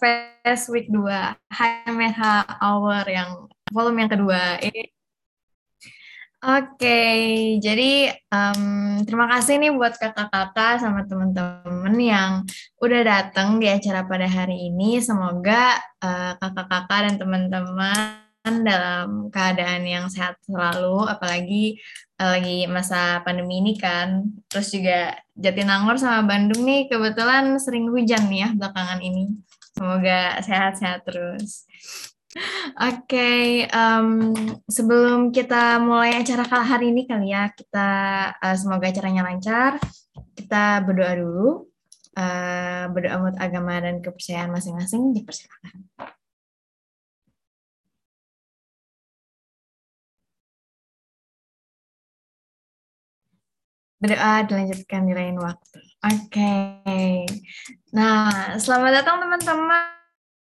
Fest Week 2 HMH Hour yang volume yang kedua. Eh, Oke, jadi um, terima kasih nih buat kakak-kakak sama teman-teman yang udah datang di acara pada hari ini. Semoga uh, kakak-kakak dan teman-teman dalam keadaan yang sehat selalu, apalagi uh, lagi masa pandemi ini kan. Terus juga Jatinangor sama Bandung nih kebetulan sering hujan nih ya belakangan ini. Semoga sehat-sehat terus. Oke, okay, um, sebelum kita mulai acara kali hari ini kali ya, kita uh, semoga acaranya lancar. Kita berdoa dulu, uh, berdoa menurut agama dan kepercayaan masing-masing, dipersilakan. Berdoa dilanjutkan di lain waktu. Oke, okay. nah selamat datang teman-teman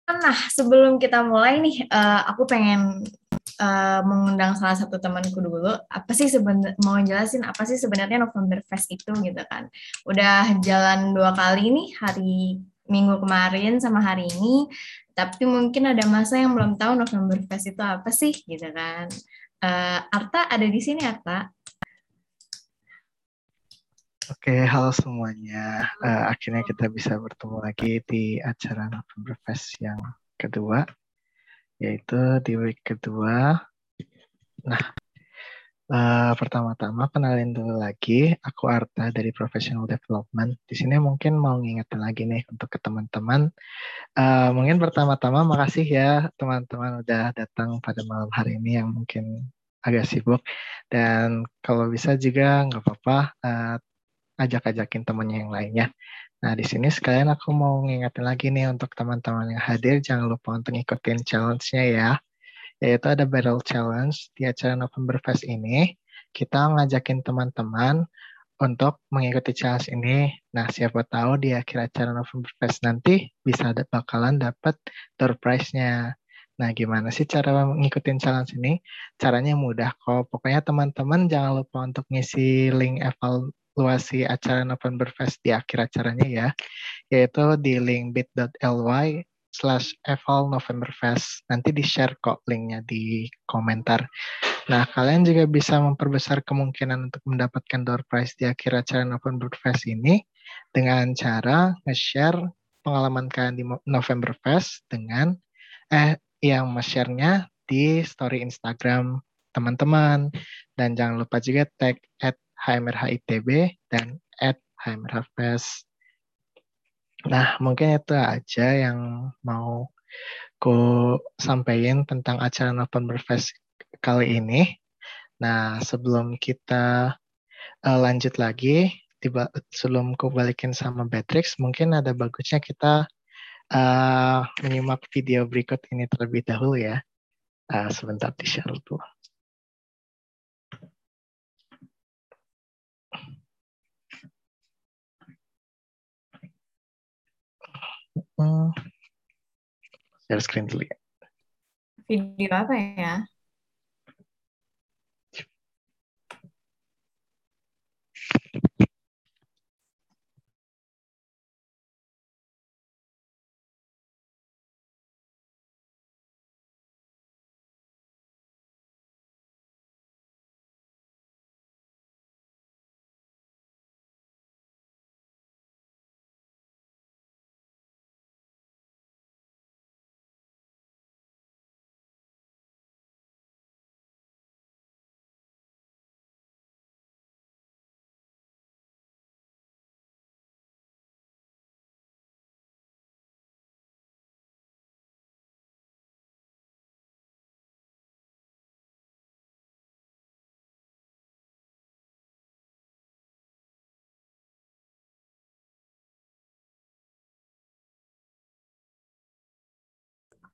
Nah, sebelum kita mulai nih, uh, aku pengen uh, mengundang salah satu temanku dulu. Apa sih sebenarnya mau jelasin apa sih sebenarnya November Fest itu gitu kan? Udah jalan dua kali nih hari minggu kemarin sama hari ini. Tapi mungkin ada masa yang belum tahu November Fest itu apa sih gitu kan? Uh, Arta ada di sini Arta? Oke, halo semuanya. Uh, akhirnya kita bisa bertemu lagi di acara November Fest yang kedua, yaitu di week kedua. Nah, uh, pertama-tama kenalin dulu lagi, aku Arta dari Professional Development. Di sini mungkin mau ngingetin lagi nih untuk ke teman-teman. Uh, mungkin pertama-tama makasih ya teman-teman udah datang pada malam hari ini yang mungkin agak sibuk dan kalau bisa juga nggak apa-apa uh, ajak-ajakin temennya yang lainnya. Nah, di sini sekalian aku mau ngingetin lagi nih untuk teman-teman yang hadir, jangan lupa untuk ngikutin challenge-nya ya. Yaitu ada Battle Challenge di acara November Fest ini. Kita ngajakin teman-teman untuk mengikuti challenge ini. Nah, siapa tahu di akhir acara November Fest nanti bisa ada bakalan dapat door prize-nya. Nah, gimana sih cara ngikutin challenge ini? Caranya mudah kok. Pokoknya teman-teman jangan lupa untuk ngisi link eval evaluasi acara November Fest di akhir acaranya ya, yaitu di link bit.ly slash eval November Fest. Nanti di-share kok linknya di komentar. Nah, kalian juga bisa memperbesar kemungkinan untuk mendapatkan door prize di akhir acara November Fest ini dengan cara nge-share pengalaman kalian di November Fest dengan eh yang share-nya di story Instagram teman-teman. Dan jangan lupa juga tag at HMRH dan at HMRHFest. Nah, mungkin itu aja yang mau ku sampaikan tentang acara November Fest kali ini. Nah, sebelum kita uh, lanjut lagi, tiba sebelum ku balikin sama Beatrix, mungkin ada bagusnya kita uh, menyimak video berikut ini terlebih dahulu ya. Uh, sebentar di share dulu. Hmm. Share screen dulu ya. Video apa ya?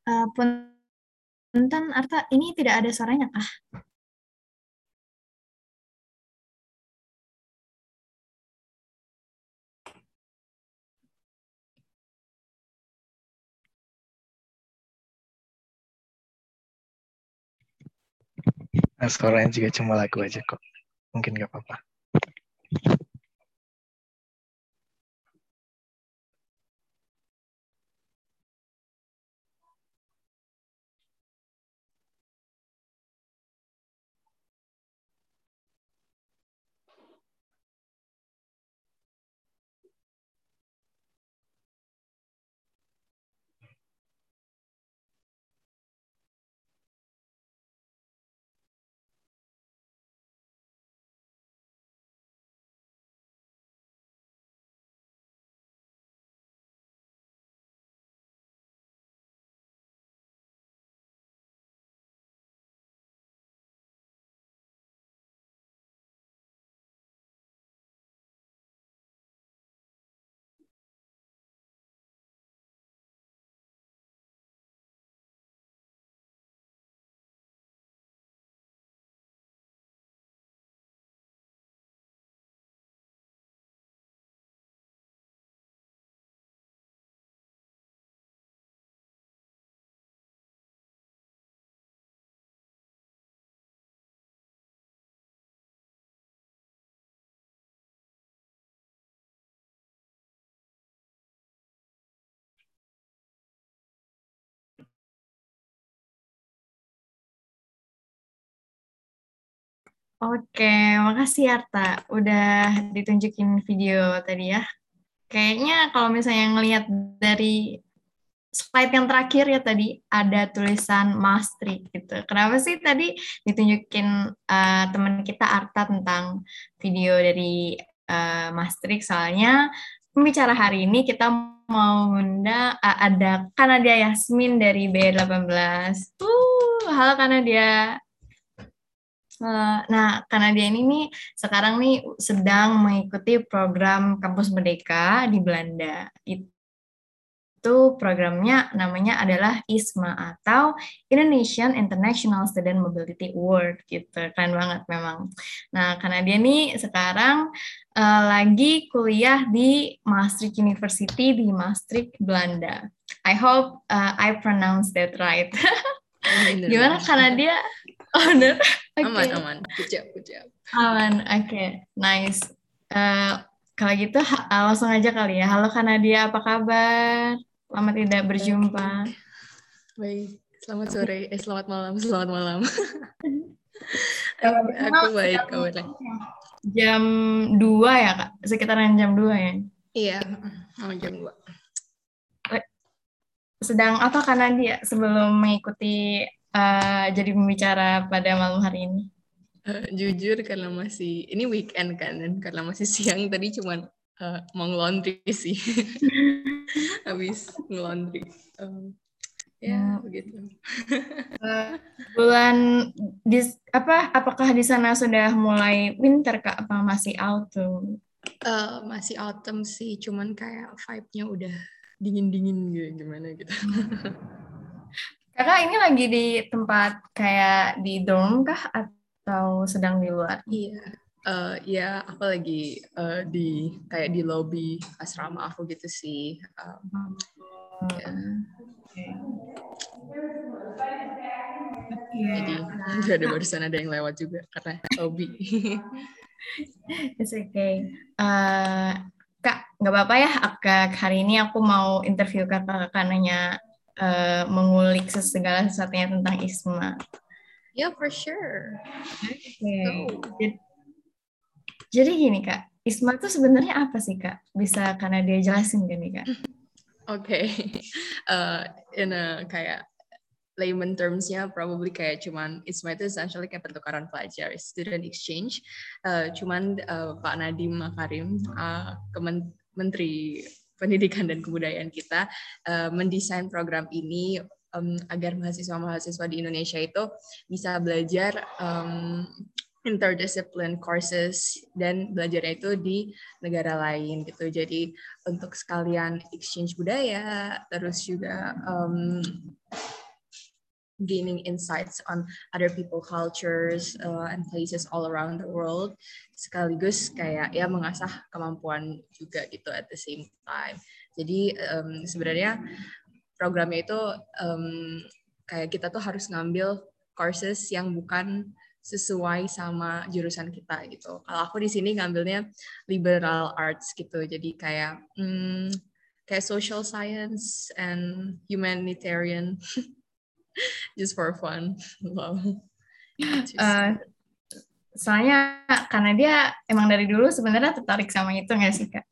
Uh, punten, Arta, ini tidak ada suaranya kah? Nah, suaranya juga cuma lagu aja kok. Mungkin gak apa-apa. Oke, makasih Arta. Udah ditunjukin video tadi ya. Kayaknya kalau misalnya ngelihat dari slide yang terakhir ya tadi ada tulisan Maastricht gitu. Kenapa sih tadi ditunjukin uh, teman kita Arta tentang video dari uh, Maastricht? Soalnya pembicara hari ini kita mau undang uh, ada Kanadia Yasmin dari B18. Uh, halo Kanadia. Eh, nah, karena dia ini nih sekarang nih sedang mengikuti program Kampus Merdeka di Belanda. Itu programnya namanya adalah ISMA atau Indonesian International Student Mobility Award gitu. Keren banget memang. Nah, karena dia nih sekarang uh, lagi kuliah di Maastricht University di Maastricht, Belanda. I hope uh, I pronounce that right. Gimana karena dia Oh, bener? Okay. Aman, aman. Kejap, kejap. Aman, oke. Okay. Nice. Uh, kalau gitu uh, langsung aja kali ya. Halo Kanadia, apa kabar? Lama tidak berjumpa. Baik, selamat sore. Eh, selamat malam. Selamat malam. aku, aku baik, kabarnya. Jam 2 ya, Kak? Sekitaran jam 2 ya? Iya, oh, jam 2 sedang apa Kanadia sebelum mengikuti uh, jadi pembicara pada malam hari ini? Uh, jujur karena masih ini weekend kan dan karena masih siang tadi cuman uh, mau laundry sih. Habis ngelondri. Um, ya hmm. begitu. Uh, bulan di apa apakah di sana sudah mulai winter kak? Apa masih autumn? Uh, masih autumn sih cuman kayak vibe-nya udah dingin dingin gitu. Gimana gitu Kakak ini lagi di tempat kayak di dorm kah atau sedang di luar? Iya. Uh, ya, aku lagi uh, di kayak di lobby asrama aku gitu sih. Um, ya. okay. Jadi nggak ada barusan ada yang lewat juga karena lobby. It's okay. Uh, kak, nggak apa-apa ya. Kak, hari ini aku mau interview kakak-kakak nanya uh, mengulik segala sesuatunya tentang Isma. Ya, yeah, for sure. Okay. So. Jadi gini kak, Isma tuh sebenarnya apa sih kak? Bisa karena dia jelasin gini kak? Oke, okay. uh, in a kayak layman termsnya probably kayak cuman ISMA itu essentially kayak pertukaran pelajar, student exchange. Uh, cuman uh, Pak Nadiem Makarim, uh, Kemen Menteri pendidikan dan kebudayaan kita uh, mendesain program ini um, agar mahasiswa-mahasiswa di Indonesia itu bisa belajar um, interdiscipline courses dan belajarnya itu di negara lain gitu. Jadi untuk sekalian exchange budaya, terus juga um, gaining insights on other people cultures uh, and places all around the world. Sekaligus kayak ya mengasah kemampuan juga gitu at the same time. Jadi um, sebenarnya programnya itu um, kayak kita tuh harus ngambil courses yang bukan sesuai sama jurusan kita gitu. Kalau aku di sini ngambilnya liberal arts gitu, jadi kayak hmm, kayak social science and humanitarian just for fun. Wow. Uh, soalnya karena dia emang dari dulu sebenarnya tertarik sama itu nggak sih kak?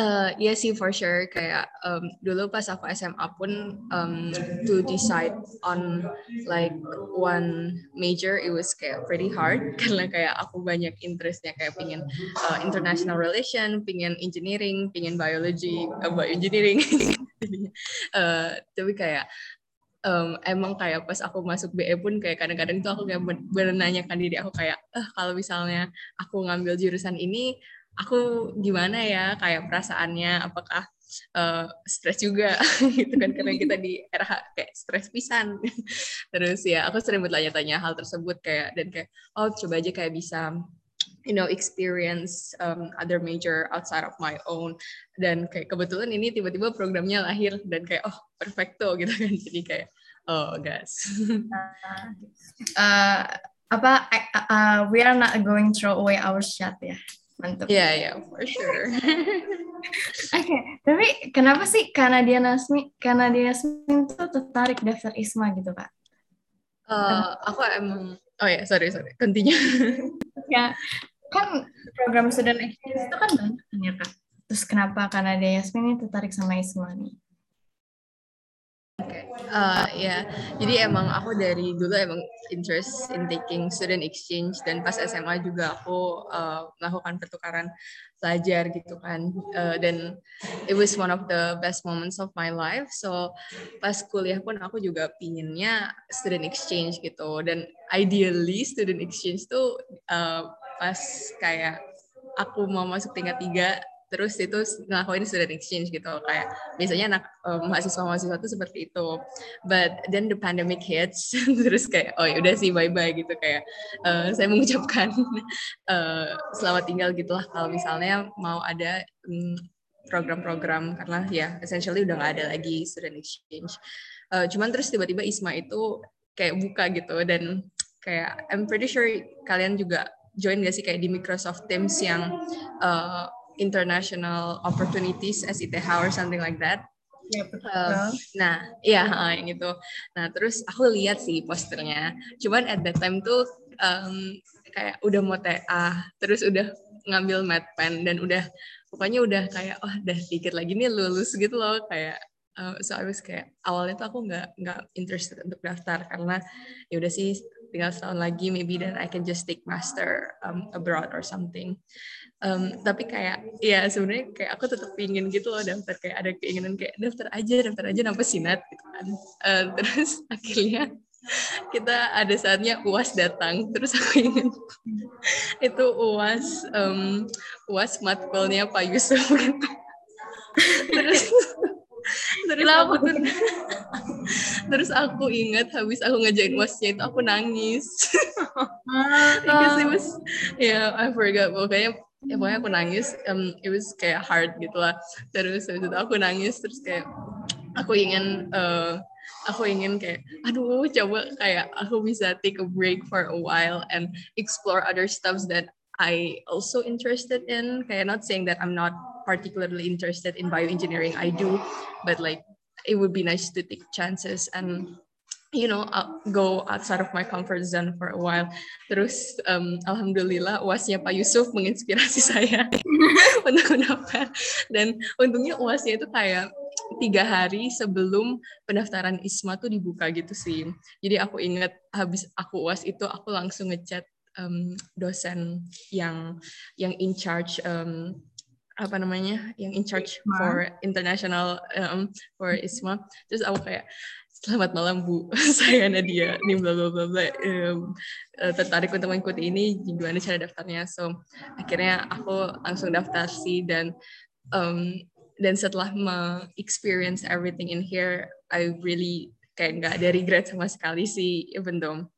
Uh, iya sih for sure kayak um, dulu pas aku SMA pun um, to decide on like one major it was kayak pretty hard karena kayak aku banyak interestnya kayak pingin uh, international relation, pingin engineering, pingin biology, uh, bioengineering, uh, tapi kayak um, emang kayak pas aku masuk BE pun kayak kadang-kadang itu aku kayak menanyakan diri aku kayak eh kalau misalnya aku ngambil jurusan ini aku gimana ya? Kayak perasaannya apakah uh, stres juga? Gitu kan karena kita di era kayak stres pisan. Terus ya aku sering bertanya-tanya hal tersebut kayak dan kayak oh coba aja kayak bisa you know experience um, other major outside of my own. Dan kayak kebetulan ini tiba-tiba programnya lahir dan kayak oh perfecto gitu kan. Jadi kayak oh guys. Uh, apa uh, we are not going throw away our shot ya. Mantap. Ya yeah, ya yeah, for sure. Oke, okay. tapi kenapa sih karena dia Nasmi, karena dia Nasmi itu tertarik daftar ISMA gitu, Kak? Uh, aku emang oh ya sorry sorry. Continue. Ya kan program student exchange itu kan banyak kan ya kak terus kenapa karena ada Yasmin ini tertarik sama Isma nih Oke, okay. uh, ya. Jadi emang aku dari dulu emang interest in taking student exchange dan pas SMA juga aku uh, melakukan pertukaran pelajar gitu kan. Uh, dan it was one of the best moments of my life. So pas kuliah pun aku juga pinginnya student exchange gitu. Dan ideally student exchange tuh uh, pas kayak aku mau masuk tingkat tiga terus itu ngelakuin student exchange gitu. Kayak biasanya anak um, mahasiswa mahasiswa itu seperti itu. But then the pandemic hits terus kayak oh ya udah sih bye bye gitu. Kayak uh, saya mengucapkan uh, selamat tinggal gitulah kalau misalnya mau ada um, program-program. Karena ya essentially udah nggak ada lagi student exchange. Uh, cuman terus tiba-tiba Isma itu kayak buka gitu. Dan kayak I'm pretty sure kalian juga join gak sih kayak di Microsoft Teams yang uh, international opportunities SITH or something like that. Ya, betul. Uh, nah, iya yang itu. Nah, terus aku lihat sih posternya. Cuman at that time tuh um, kayak udah mau TA, terus udah ngambil mat pen dan udah pokoknya udah kayak oh udah dikit lagi nih lulus gitu loh kayak uh, so I was kayak awalnya tuh aku nggak nggak interested untuk daftar karena ya udah sih tinggal setahun lagi maybe then I can just take master um, abroad or something. Um, tapi kayak ya sebenarnya kayak aku tetap pingin gitu loh daftar kayak ada keinginan kayak daftar aja daftar aja nampak sinat gitu kan. Uh, terus akhirnya kita ada saatnya uas datang terus aku ingin itu uas um, uas matkulnya Pak Yusuf. Terus terus aku tuh terus aku ingat habis aku ngejain uasnya itu aku nangis. Because it was yeah I forgot. Pokoknya ya pokoknya aku nangis um, it was kayak hard gitu lah. Terus habis itu aku nangis terus kayak aku ingin uh, aku ingin kayak aduh coba kayak aku bisa take a break for a while and explore other stuffs that I also interested in kayak not saying that I'm not particularly interested in bioengineering I do but like it would be nice to take chances and you know I'll go outside of my comfort zone for a while. Terus um, alhamdulillah uasnya Pak Yusuf menginspirasi saya untuk mendaftar dan untungnya uasnya itu kayak tiga hari sebelum pendaftaran ISMA tuh dibuka gitu sih. Jadi aku ingat habis aku uas itu aku langsung ngechat um, dosen yang yang in charge um, apa namanya yang in charge for international um, for ISMA terus aku kayak Selamat malam Bu, saya Nadia. Ini bla bla bla bla. Um, tertarik untuk mengikuti ini, gimana cara daftarnya? So akhirnya aku langsung daftar sih dan um, dan setelah me-experience everything in here, I really kayak nggak ada regret sama sekali sih, even though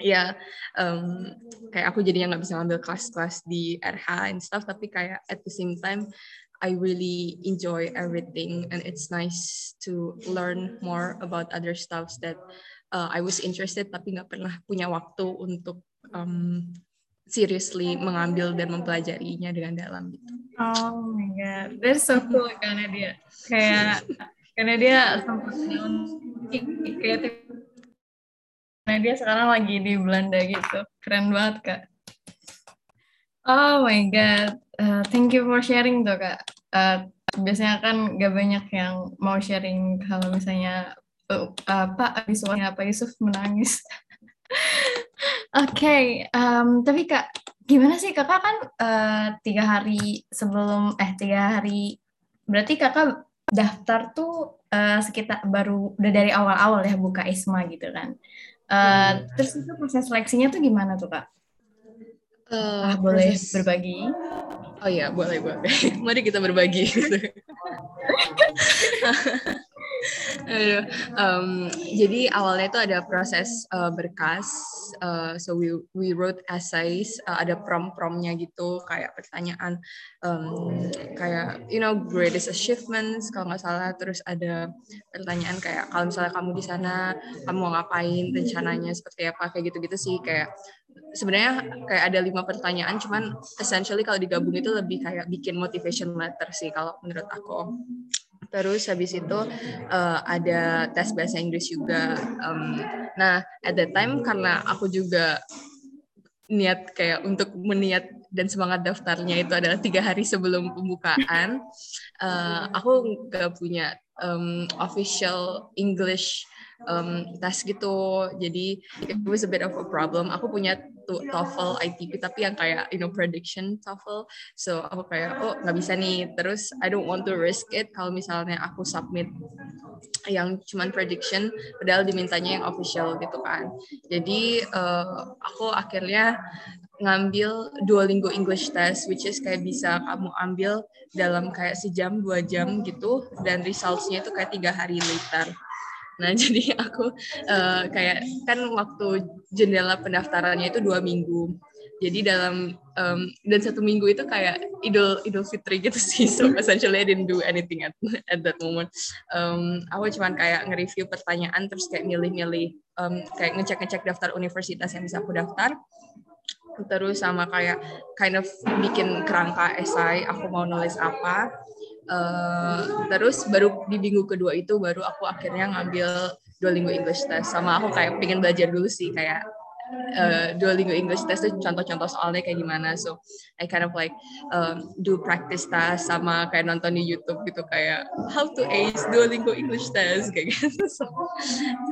ya um, kayak aku jadinya nggak bisa ngambil kelas-kelas di RH and stuff, tapi kayak at the same time I really enjoy everything, and it's nice to learn more about other stuffs that uh, I was interested tapi nggak pernah punya waktu untuk um, seriously mengambil dan mempelajarinya dengan dalam gitu. Oh my god, that's so cool karena dia kayak karena dia sempat karena dia sekarang lagi di Belanda gitu, keren banget kak. Oh my god, uh, thank you for sharing tuh kak. Uh, biasanya kan gak banyak yang mau sharing kalau misalnya uh, apa visualnya apa Yusuf menangis. Oke, okay, um, tapi kak, gimana sih kakak kan uh, tiga hari sebelum eh tiga hari berarti kakak daftar tuh uh, sekitar baru udah dari awal-awal ya buka ISMA gitu kan. Uh, terus itu proses seleksinya tuh gimana tuh kak? Uh, ah, boleh proses... berbagi? Oh iya, boleh, boleh. Mari kita berbagi. Um, jadi awalnya itu ada proses uh, berkas, uh, so we we wrote essays, uh, ada prom-promnya gitu, kayak pertanyaan, um, kayak you know greatest achievements kalau nggak salah, terus ada pertanyaan kayak kalau misalnya kamu di sana, kamu mau ngapain, rencananya seperti apa, kayak gitu-gitu sih, kayak sebenarnya kayak ada lima pertanyaan, cuman essentially kalau digabung itu lebih kayak bikin motivation letter sih kalau menurut aku Terus habis itu uh, ada tes bahasa Inggris juga. Um, nah, at that time karena aku juga niat kayak untuk meniat dan semangat daftarnya itu adalah tiga hari sebelum pembukaan. Uh, aku nggak punya um, official English um, tes gitu. Jadi it was a bit of a problem. Aku punya TOEFL ITP tapi yang kayak you know prediction TOEFL. So aku kayak oh nggak bisa nih. Terus I don't want to risk it kalau misalnya aku submit yang cuman prediction padahal dimintanya yang official gitu kan. Jadi uh, aku akhirnya ngambil Duolingo English Test which is kayak bisa kamu ambil dalam kayak sejam dua jam gitu dan resultsnya itu kayak tiga hari later Nah, jadi aku uh, kayak kan waktu jendela pendaftarannya itu dua minggu. Jadi dalam um, dan satu minggu itu kayak idul idul fitri gitu sih. So essentially I didn't do anything at at that moment. Um, aku cuman kayak nge-review pertanyaan terus kayak milih-milih um, kayak ngecek-ngecek daftar universitas yang bisa aku daftar terus sama kayak kind of bikin kerangka esai aku mau nulis apa Uh, terus baru di minggu kedua itu baru aku akhirnya ngambil Duolingo English Test. Sama aku kayak pengen belajar dulu sih kayak uh, Duolingo English Test itu contoh-contoh soalnya kayak gimana. So I kind of like um, do practice test sama kayak nonton di YouTube gitu kayak how to ace Duolingo English Test kayak gitu. So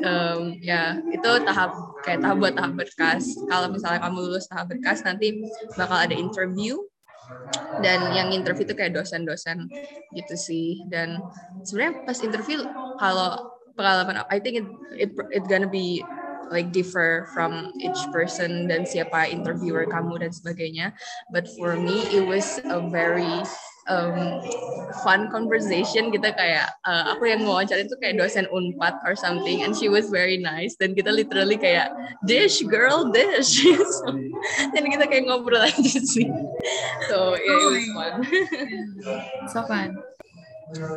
um, ya itu tahap kayak tahap buat tahap berkas. Kalau misalnya kamu lulus tahap berkas nanti bakal ada interview dan yang interview itu kayak dosen-dosen gitu sih. Dan sebenarnya pas interview kalau pengalaman I think it it it gonna be like differ from each person dan siapa interviewer kamu dan sebagainya. But for me it was a very um, fun conversation. Kita kayak uh, aku yang wawancara itu kayak dosen unpad or something and she was very nice. Dan kita literally kayak dish girl dish. So, dan kita kayak ngobrol aja sih. So yeah it was fun. So fun.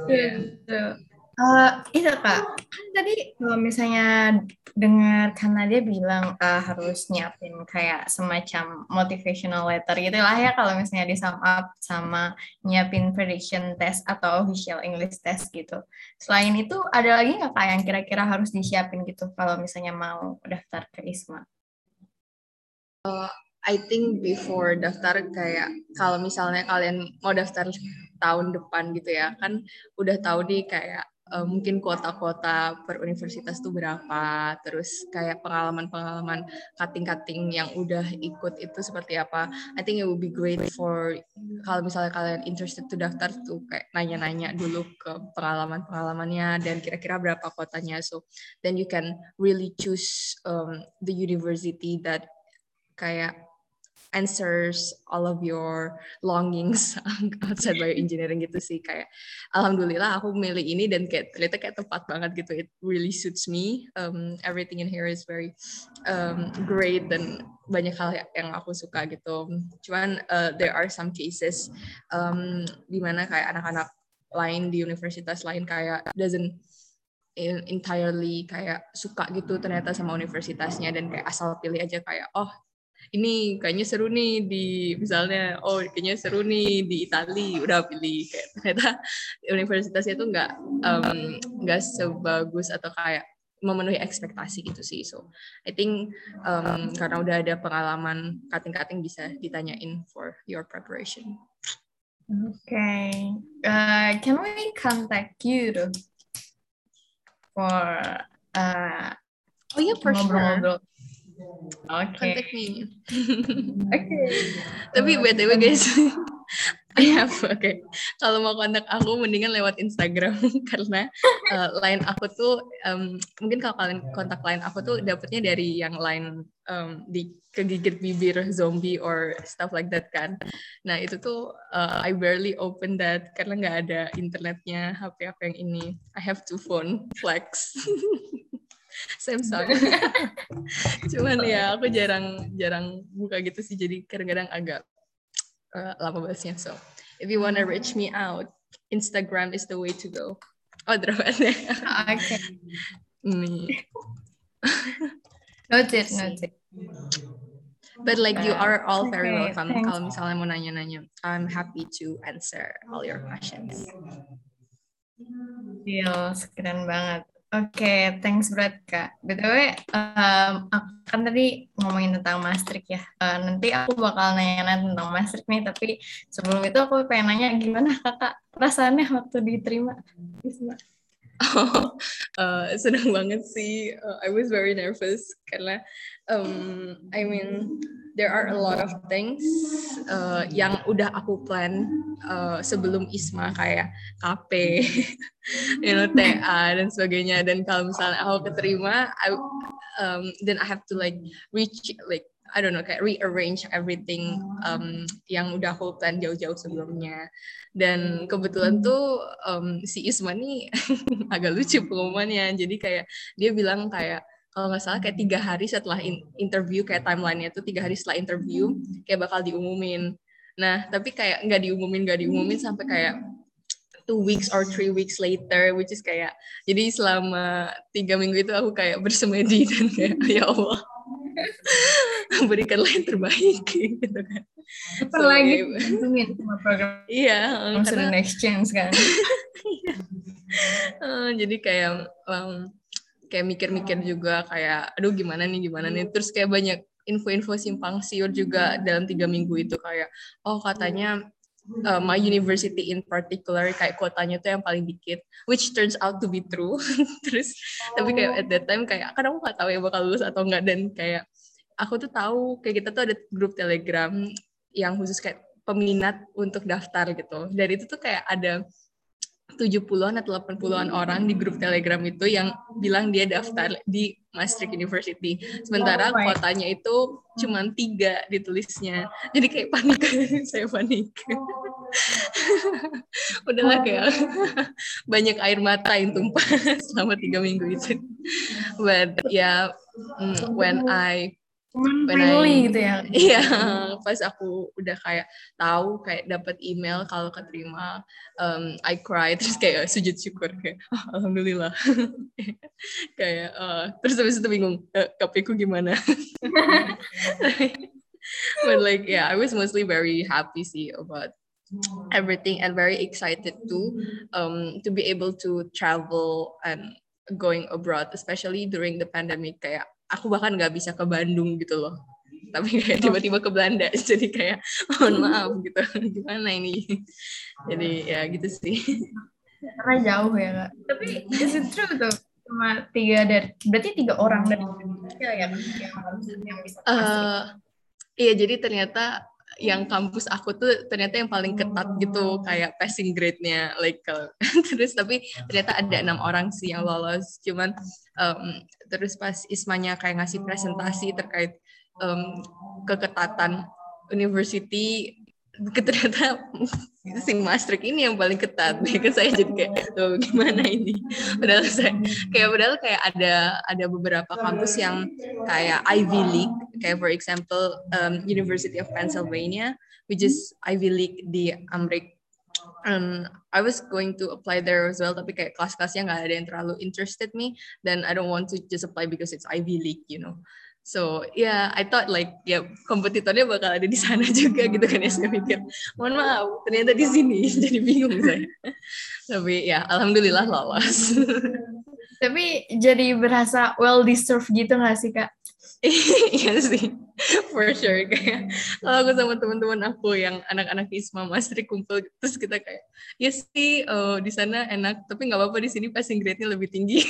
Yeah. Uh, itu kak, kan tadi kalau misalnya dengar karena dia bilang uh, harus nyiapin kayak semacam motivational letter gitu lah ya kalau misalnya di sum up sama nyiapin prediction test atau official English test gitu. Selain itu ada lagi nggak kak yang kira-kira harus disiapin gitu kalau misalnya mau daftar ke ISMA? Uh, I think before daftar kayak kalau misalnya kalian mau daftar tahun depan gitu ya kan udah tahu nih kayak uh, mungkin kuota-kuota per universitas itu berapa, terus kayak pengalaman-pengalaman cutting-cutting yang udah ikut itu seperti apa. I think it would be great for kalau misalnya kalian interested to daftar tuh kayak nanya-nanya dulu ke pengalaman-pengalamannya dan kira-kira berapa kuotanya. So then you can really choose um, the university that kayak answers all of your longings outside bioengineering gitu sih. Kayak alhamdulillah aku milih ini dan kayak ternyata kayak tepat banget gitu. It really suits me. Um, everything in here is very um, great dan banyak hal yang aku suka gitu. Cuman uh, there are some cases um, di mana kayak anak-anak lain di universitas lain kayak doesn't entirely kayak suka gitu ternyata sama universitasnya dan kayak asal pilih aja kayak oh ini kayaknya seru nih di misalnya oh kayaknya seru nih di Italia udah pilih kayak ternyata universitasnya itu nggak nggak um, sebagus atau kayak memenuhi ekspektasi gitu sih. So I think um, karena udah ada pengalaman cutting-cutting bisa ditanyain for your preparation. Okay, uh, can we contact you for uh, oh yeah for ngobrol-ngobrol Oke. Okay. Contact me. Oke. Okay. Tapi btw guys, ya oke. Okay. Kalau mau kontak aku mendingan lewat Instagram karena uh, line aku tuh um, mungkin kalau kalian kontak line aku tuh dapetnya dari yang line um, di kegigit bibir zombie or stuff like that kan. Nah itu tuh uh, I barely open that karena nggak ada internetnya HP aku yang ini. I have two phone flex. Samsung. Cuman ya aku jarang jarang buka gitu sih jadi kadang-kadang agak uh, lama balasnya. So if you wanna reach me out, Instagram is the way to go. Oh, terapatnya. Oke. Nih. Noted, noted. But like you are all very okay, welcome. Kalau misalnya mau nanya-nanya, I'm happy to answer all your questions. Deal, keren banget. Oke, okay, thanks berat Kak. BTW, um, aku kan tadi ngomongin tentang Maastricht ya. Uh, nanti aku bakal nanya-nanya tentang Maastricht nih, tapi sebelum itu aku pengen nanya gimana kakak perasaannya waktu diterima? Oh, uh, senang banget sih. Uh, I was very nervous karena, um, I mean, there are a lot of things uh, yang udah aku plan uh, sebelum ISMA kayak KP, you know, TA dan sebagainya. Dan kalau misalnya aku keterima, I, um, then I have to like reach like I don't know kayak rearrange everything um, yang udah aku plan jauh-jauh sebelumnya. Dan kebetulan tuh um, si Isma nih agak lucu pengumumannya. Jadi kayak dia bilang kayak kalau nggak salah kayak tiga hari setelah in interview kayak timelinenya tuh tiga hari setelah interview kayak bakal diumumin. Nah tapi kayak nggak diumumin nggak diumumin sampai kayak two weeks or three weeks later which is kayak jadi selama tiga minggu itu aku kayak bersemedi dan kayak ya Allah berikanlah yang terbaik gitu kan. Apa so, lagi untungin sama program. Iya karena next chance kan uh, jadi kayak um, kayak mikir-mikir juga kayak aduh gimana nih gimana nih? Terus kayak banyak info-info simpang siur juga dalam tiga minggu itu kayak oh katanya uh, my university in particular kayak kuotanya tuh yang paling dikit which turns out to be true terus oh. tapi kayak at that time kayak kan aku nggak tahu ya bakal lulus atau enggak dan kayak aku tuh tahu kayak kita tuh ada grup telegram yang khusus kayak peminat untuk daftar gitu dan itu tuh kayak ada 70-an atau 80-an orang di grup Telegram itu yang bilang dia daftar di Maastricht University. Sementara oh kotanya itu cuma tiga ditulisnya. Jadi kayak panik, saya panik. Udahlah kayak banyak air mata yang tumpah selama tiga minggu itu. But yeah, when I when I, gitu ya. Iya pas aku udah kayak tahu kayak dapat email kalau keterima um, I cry terus kayak sujud syukur kayak oh, alhamdulillah. Kayak uh, terus habis itu bingung e, eh, kapiku gimana? But like yeah I was mostly very happy sih about everything and very excited to um to be able to travel and going abroad especially during the pandemic kayak aku bahkan nggak bisa ke Bandung gitu loh. Tapi kayak tiba-tiba ke Belanda jadi kayak mohon maaf gitu. Gimana ini? Jadi ya gitu sih. Karena jauh ya kak. Tapi is it true tuh? Cuma tiga dari berarti tiga orang dari ya yang, yang bisa uh, iya jadi ternyata yang kampus aku tuh ternyata yang paling ketat gitu kayak passing grade-nya like uh, terus tapi ternyata ada enam orang sih yang lolos. Cuman um, terus pas Ismanya kayak ngasih presentasi terkait um, keketatan university ternyata sing Maastricht ini yang paling ketat. Ya kan saya jadi kayak oh, gimana ini? Padahal saya kayak padahal kayak ada ada beberapa kampus yang kayak Ivy League. Kayak for example um, University of Pennsylvania which is Ivy League di Amerika um, I was going to apply there as well tapi kayak kelas-kelasnya nggak ada yang terlalu interested me. Dan I don't want to just apply because it's Ivy League you know So yeah, I thought like ya kompetitornya bakal ada di sana juga gitu kan ya saya mikir. Mohon maaf, ternyata di sini jadi bingung saya. Tapi ya alhamdulillah lolos. Tapi jadi berasa well deserved gitu gak sih kak? iya sih, for sure kayak kalau aku sama teman-teman aku yang anak-anak Isma Masri kumpul terus kita kayak ya sih oh, di sana enak tapi nggak apa-apa di sini passing grade-nya lebih tinggi.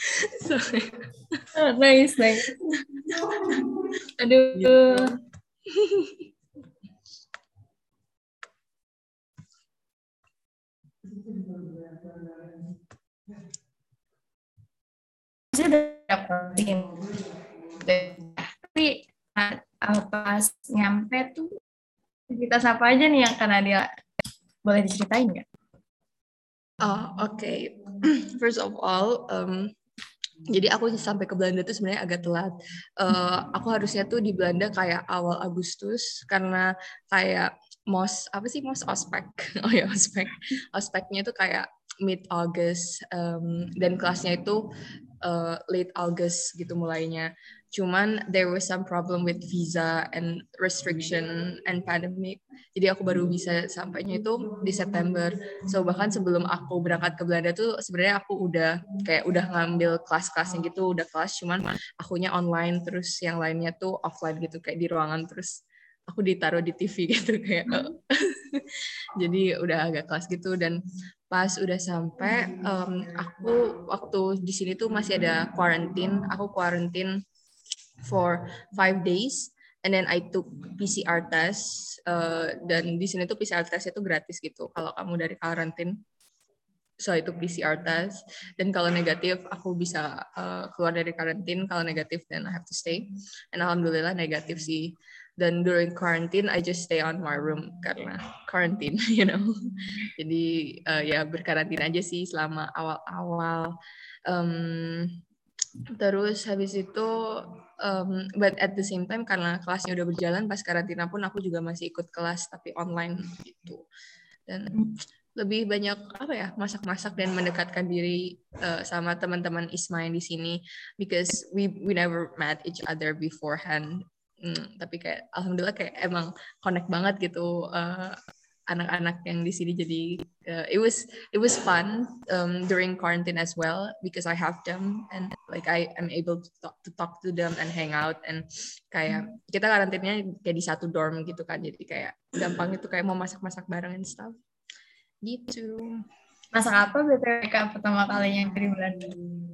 so, oh, nice, nice. Aduh. Gitu. tapi pas nyampe tuh kita siapa aja nih yang karena dia boleh diceritain nggak? Oh oke, okay. first of all, um, jadi aku sampai ke Belanda tuh sebenarnya agak telat. Uh, aku harusnya tuh di Belanda kayak awal Agustus karena kayak mos apa sih mos ospek. Oh ya ospek. Ospeknya tuh kayak mid August um, dan kelasnya itu uh, late August gitu mulainya Cuman there was some problem with visa and restriction and pandemic. Jadi aku baru bisa sampainya itu di September. So bahkan sebelum aku berangkat ke Belanda tuh sebenarnya aku udah kayak udah ngambil kelas-kelasnya gitu, udah kelas cuman akunya online terus yang lainnya tuh offline gitu kayak di ruangan terus aku ditaruh di TV gitu kayak jadi udah agak kelas gitu dan pas udah sampai um, aku waktu di sini tuh masih ada quarantine aku quarantine for five days and then I took PCR test uh, dan di sini tuh PCR test itu gratis gitu kalau kamu dari karantin. So itu PCR test dan kalau negatif aku bisa uh, keluar dari karantin. Kalau negatif then I have to stay. And alhamdulillah negatif sih. Dan during quarantine I just stay on my room karena quarantine you know. Jadi uh, ya berkarantina aja sih selama awal-awal. Um, terus habis itu um, but at the same time karena kelasnya udah berjalan pas karantina pun aku juga masih ikut kelas tapi online gitu. Dan lebih banyak apa ya masak-masak dan mendekatkan diri uh, sama teman-teman Isma yang di sini. Because we we never met each other beforehand. Hmm, tapi kayak alhamdulillah kayak emang connect banget gitu anak anak-anak yang di sini jadi uh, it was it was fun um, during quarantine as well because I have them and like I am able to talk to talk to them and hang out and kayak kita karantinanya kayak di satu dorm gitu kan. Jadi kayak gampang itu kayak mau masak-masak bareng and stuff. Gitu Masak apa BTW pertama kalinya di Belanda?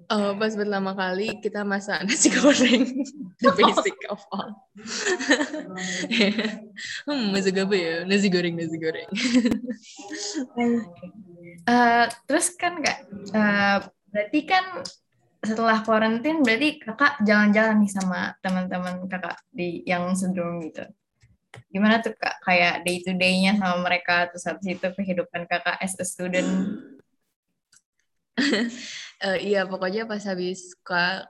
Uh, pas pertama kali kita masak nasi goreng, the basic of all. hmm, masak apa ya? Nasi goreng, nasi goreng. uh, terus kan kak, uh, berarti kan setelah karantin berarti kakak jalan-jalan nih sama teman-teman kakak di yang sedang gitu gimana tuh kak? Kayak day to day-nya sama mereka terus habis itu kehidupan kakak as a student? Uh, iya pokoknya pas habis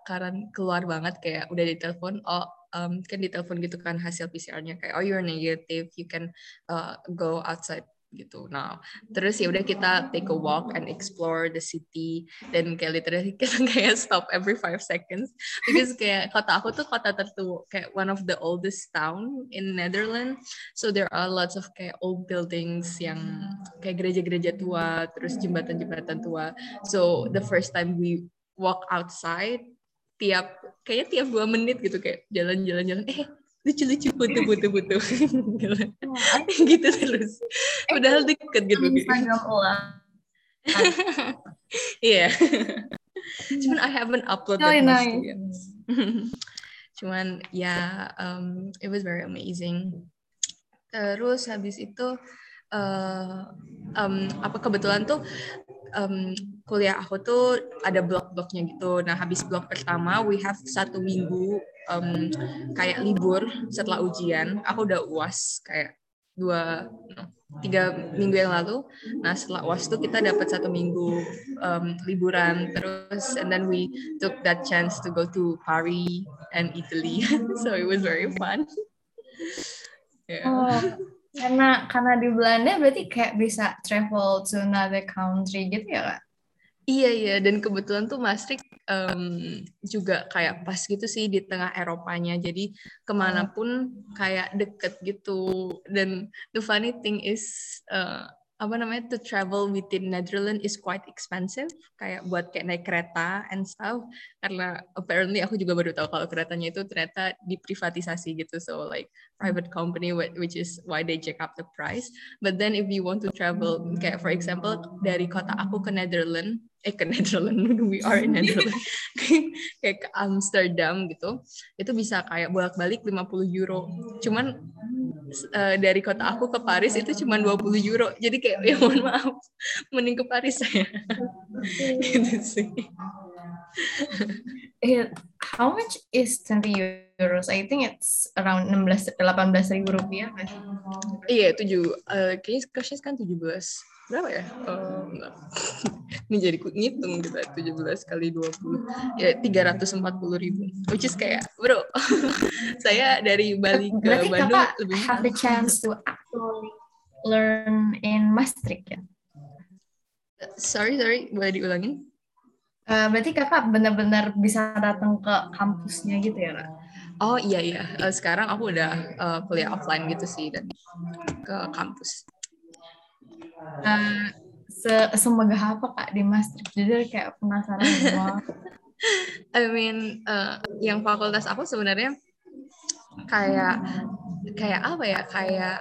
karena keluar banget kayak udah ditelepon oh um, kan ditelepon gitu kan hasil PCR-nya kayak oh you're negative. You can uh, go outside gitu. Nah, terus ya udah kita take a walk and explore the city dan kayak literally kita kayak stop every five seconds because kayak kota aku tuh kota tertua kayak one of the oldest town in Netherlands. So there are lots of kayak old buildings yang kayak gereja-gereja tua, terus jembatan-jembatan tua. So the first time we walk outside tiap kayaknya tiap dua menit gitu kayak jalan-jalan-jalan eh lucu-lucu foto-foto-foto gitu. Terus. Padahal deket gitu Instagram iya. Cuman I haven't upload oh, that nice. cuman ya um, it was very amazing. Terus habis itu uh, um, apa kebetulan tuh um, kuliah aku tuh ada blok-bloknya gitu. Nah habis blok pertama we have satu minggu um, kayak libur setelah ujian. Aku udah uas kayak dua tiga minggu yang lalu. Nah setelah uas tuh kita dapat satu minggu um, liburan terus, and then we took that chance to go to Paris and Italy. so it was very fun. yeah. Oh, karena karena di Belanda berarti kayak bisa travel to another country gitu ya kak? Iya iya. Dan kebetulan tuh Maastricht um, juga kayak pas gitu sih di tengah Eropanya. Jadi ke mana pun kayak deket gitu. Dan the funny thing is uh, apa namanya to travel within Netherlands is quite expensive. Kayak buat kayak naik kereta and stuff. Karena apparently aku juga baru tahu kalau keretanya itu ternyata diprivatisasi gitu. So like private company which is why they check up the price. But then if you want to travel kayak for example dari kota aku ke Netherlands eh ke Netherlands we are in Netherlands kayak ke Amsterdam gitu itu bisa kayak bolak-balik 50 euro cuman uh, dari kota aku ke Paris itu cuma 20 euro. Jadi kayak ya mohon maaf, mending ke Paris saya. gitu sih. How much is 20 euros? I think it's around 16 18 ribu rupiah. Iya, tujuh. Uh, kayaknya kan 17 berapa ya? Oh, Ini jadi ngitung gitu, 17 kali 20. Ya, 340 ribu. Which is kayak, bro, saya dari Bali ke Berarti Bandung kakak lebih have the chance to actually learn in Maastricht ya? Sorry, sorry, boleh diulangin? Uh, berarti kakak benar-benar bisa datang ke kampusnya gitu ya kak? Oh iya iya, uh, sekarang aku udah uh, kuliah offline gitu sih dan ke kampus. Uh, se semegah apa kak di Maastricht? Jadi kayak penasaran semua. I mean, uh, yang fakultas aku sebenarnya kayak kayak apa ya? Kayak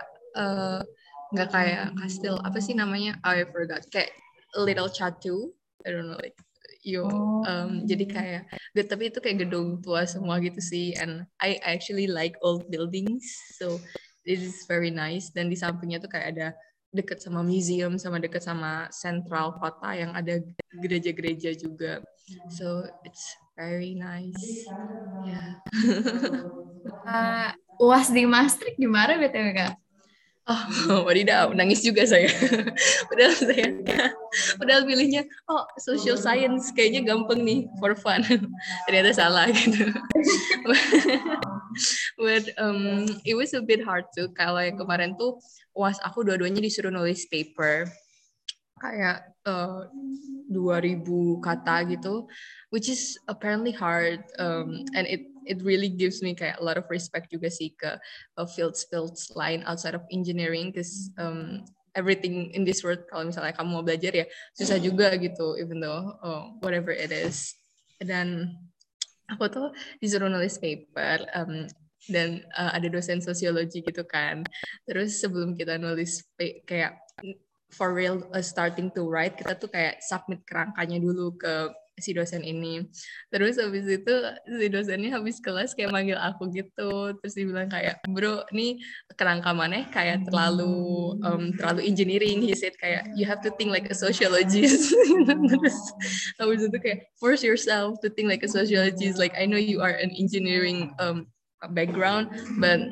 nggak uh, kayak kastil apa sih namanya? I forgot. Kayak Little Chatu. I don't know like you oh. um, jadi kayak tapi itu kayak gedung tua semua gitu sih and I actually like old buildings so it is very nice dan di sampingnya tuh kayak ada deket sama museum sama deket sama central kota yang ada gereja-gereja juga. So it's very nice. Yeah. Uh, uas di Maastricht gimana btw kak Oh, wadidaw, nangis juga saya. padahal saya, padahal pilihnya, oh, social science kayaknya gampang nih, for fun. Ternyata salah gitu. But um, it was a bit hard too. Kalau yang kemarin tuh, was aku dua-duanya disuruh nulis paper kayak uh, 2000 kata gitu, which is apparently hard um, and it it really gives me kayak a lot of respect juga sih ke uh, fields fields lain outside of engineering because um, everything in this world kalau misalnya kamu mau belajar ya susah juga gitu even though uh, whatever it is. Dan aku tuh? Disuruh nulis paper um, dan uh, ada dosen sosiologi gitu kan. Terus sebelum kita nulis kayak for real uh, starting to write kita tuh kayak submit kerangkanya dulu ke si dosen ini. Terus habis itu si dosennya habis kelas kayak manggil aku gitu. Terus dia bilang kayak, bro, ini kerangka mana kayak terlalu um, terlalu engineering. He said kayak, you have to think like a sociologist. Terus habis itu kayak, force yourself to think like a sociologist. Like, I know you are an engineering um, background, but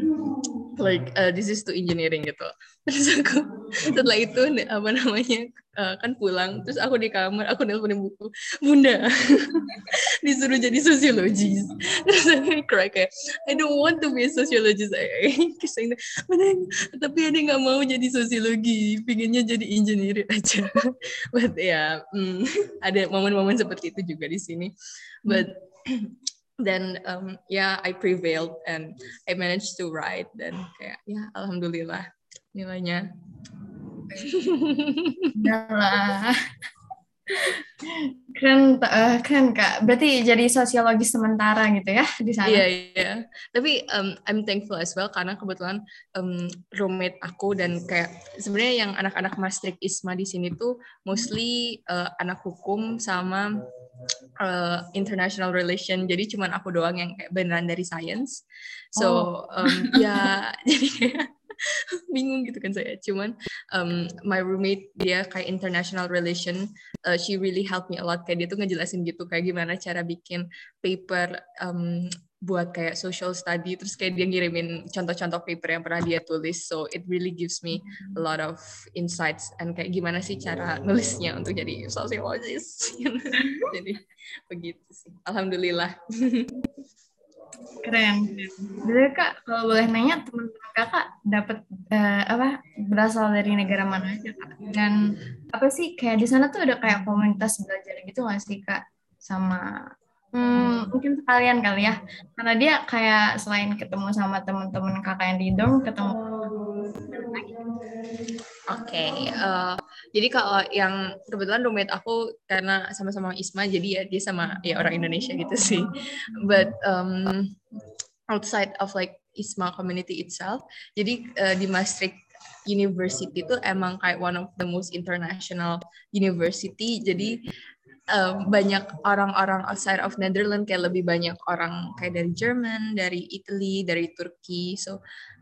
like uh, this is to engineering gitu. Terus aku setelah itu apa namanya uh, kan pulang terus aku di kamar aku nelponin buku. Bunda disuruh jadi sosiologis. Terus aku cry kayak I don't want to be a sociologist. Kisah tapi ada nggak mau jadi sosiologi pinginnya jadi engineer aja. But ya yeah, mm, ada momen-momen seperti itu juga di sini. But then um, yeah I prevailed and I managed to write dan kayak ya alhamdulillah nilainya. Lah. Keren uh, keren kak. Berarti jadi sosiologi sementara gitu ya di sana? Iya yeah, iya. Yeah. tapi um, I'm thankful as well karena kebetulan um, roommate aku dan kayak sebenarnya yang anak-anak Maastricht Isma di sini tuh mostly uh, anak hukum sama uh, international relation. Jadi cuman aku doang yang kayak beneran dari science. So oh. um, ya jadi bingung gitu kan saya. Cuman um, my roommate dia kayak international relation uh, she really helped me a lot. Kayak dia tuh ngejelasin gitu kayak gimana cara bikin paper um, buat kayak social study terus kayak dia ngirimin contoh-contoh paper yang pernah dia tulis. So it really gives me a lot of insights and kayak gimana sih cara nulisnya untuk jadi sosiologis. Jadi begitu sih. Alhamdulillah. Keren. Jadi kak kalau boleh nanya teman-teman kakak dapat uh, apa berasal dari negara mana aja kak? Dan apa sih kayak di sana tuh ada kayak komunitas belajar gitu nggak sih kak? Sama Hmm, mungkin sekalian kali ya. Karena dia kayak selain ketemu sama teman-teman kakak yang di dorm, ketemu Oke, okay, uh, eh, jadi kalau yang kebetulan roommate aku karena sama-sama Isma, jadi ya dia sama ya orang Indonesia gitu sih. But um, outside of like Isma community itself, jadi uh, di Maastricht University itu emang kayak one of the most international university. Jadi um, banyak orang-orang outside of Netherlands kayak lebih banyak orang kayak dari Jerman, dari Italy, dari Turki. So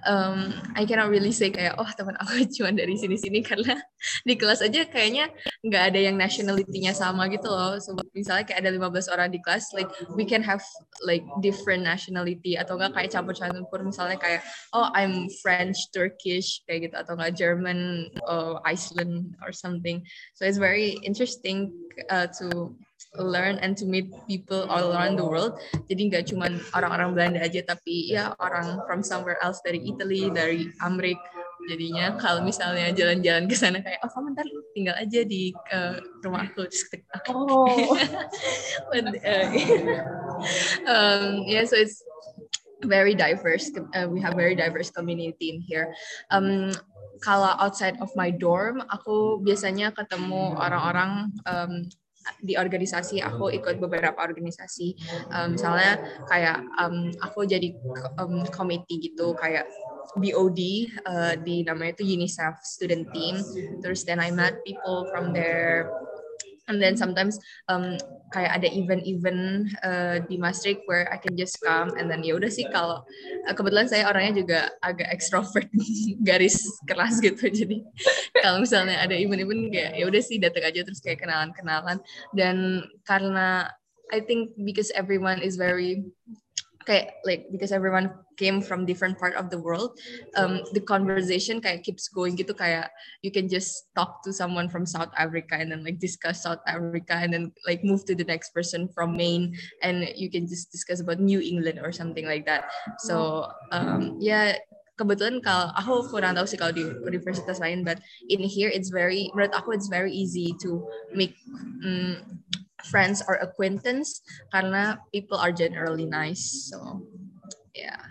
um, I cannot really say kayak oh teman aku cuma dari sini-sini karena di kelas aja kayaknya nggak ada yang nationality-nya sama gitu loh. So misalnya kayak ada 15 orang di kelas, like we can have like different nationality atau enggak kayak campur-campur misalnya kayak oh I'm French, Turkish kayak gitu atau enggak German, uh, Iceland or something. So it's very interesting uh, to learn and to meet people all around the world. Jadi nggak cuma orang-orang Belanda aja, tapi ya orang from somewhere else dari Italy, dari Amerika, jadinya kalau misalnya jalan-jalan ke sana kayak oh kamu ntar tinggal aja di uh, rumah aku oh. But, uh, um, yeah so it's very diverse uh, we have very diverse community in here um, kalau outside of my dorm aku biasanya ketemu orang-orang um, di organisasi aku ikut beberapa organisasi. Um, misalnya kayak um, aku jadi um, komite gitu kayak BOD uh, di namanya itu UNICEF student team. Terus then I met people from there. And then sometimes um, kayak ada event-event uh, di Maastricht where I can just come and then ya udah sih kalau uh, kebetulan saya orangnya juga agak extrovert garis keras gitu. Jadi kalau misalnya ada event-event kayak ya udah sih datang aja terus kayak kenalan-kenalan. Dan karena I think because everyone is very kayak like because everyone came from different part of the world um, the conversation kayak keeps going gitu kayak you can just talk to someone from South Africa and then like discuss South Africa and then like move to the next person from Maine and you can just discuss about New England or something like that. So um, yeah kebetulan kalau aku kurang tahu sih kalau di universitas lain but in here it's very menurut aku it's very easy to make um, friends or acquaintance karena people are generally nice. So, yeah.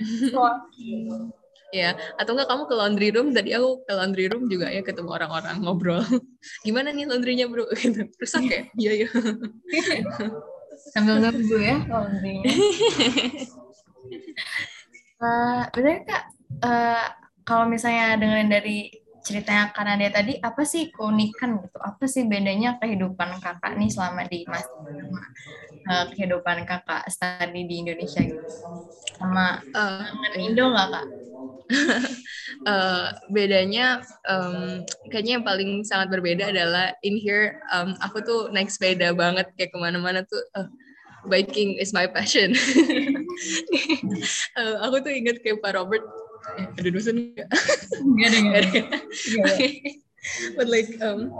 ya, atau enggak kamu ke laundry room, tadi aku ke laundry room juga ya ketemu orang-orang ngobrol. Gimana nih laundrynya bro? Gitu. Rusak ya? Iya, iya. Sambil nunggu ya laundrynya. uh, bener kak, uh, kalau misalnya dengan dari ceritanya karena dia tadi apa sih keunikan gitu apa sih bedanya kehidupan kakak nih selama di mas uh, kehidupan kakak study di Indonesia gitu sama uh, Indo nggak kak? uh, bedanya um, kayaknya yang paling sangat berbeda adalah in here um, aku tuh naik sepeda banget kayak ke mana-mana tuh uh, biking is my passion. uh, aku tuh inget kayak Pak Robert eh, ada dosen nggak? Nggak ada nggak ada. But like um,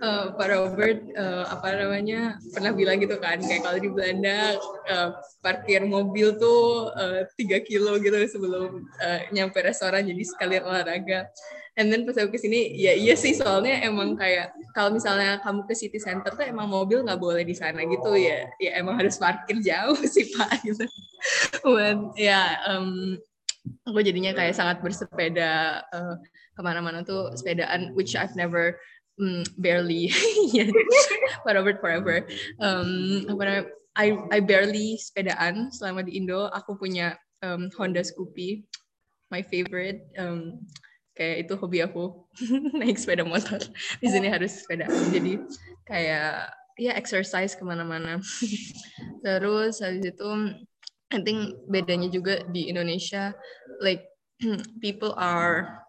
uh, Pak Robert uh, apa namanya pernah bilang gitu kan kayak kalau di Belanda uh, parkir mobil tuh tiga uh, kilo gitu sebelum uh, nyampe restoran jadi sekalian olahraga. And then pas aku ke sini ya iya sih soalnya emang kayak kalau misalnya kamu ke city center tuh emang mobil nggak boleh di sana gitu ya ya emang harus parkir jauh sih pak gitu. But ya yeah, um, aku jadinya kayak sangat bersepeda uh, ke mana-mana tuh sepedaan which I've never um, barely yet whatever forever um, apa I I barely sepedaan selama di Indo. Aku punya um, Honda Scoopy my favorite. Um, kayak itu hobi aku naik sepeda motor. Di sini harus sepeda. Jadi kayak ya exercise ke mana-mana. Terus habis itu I think bedanya juga di Indonesia like people are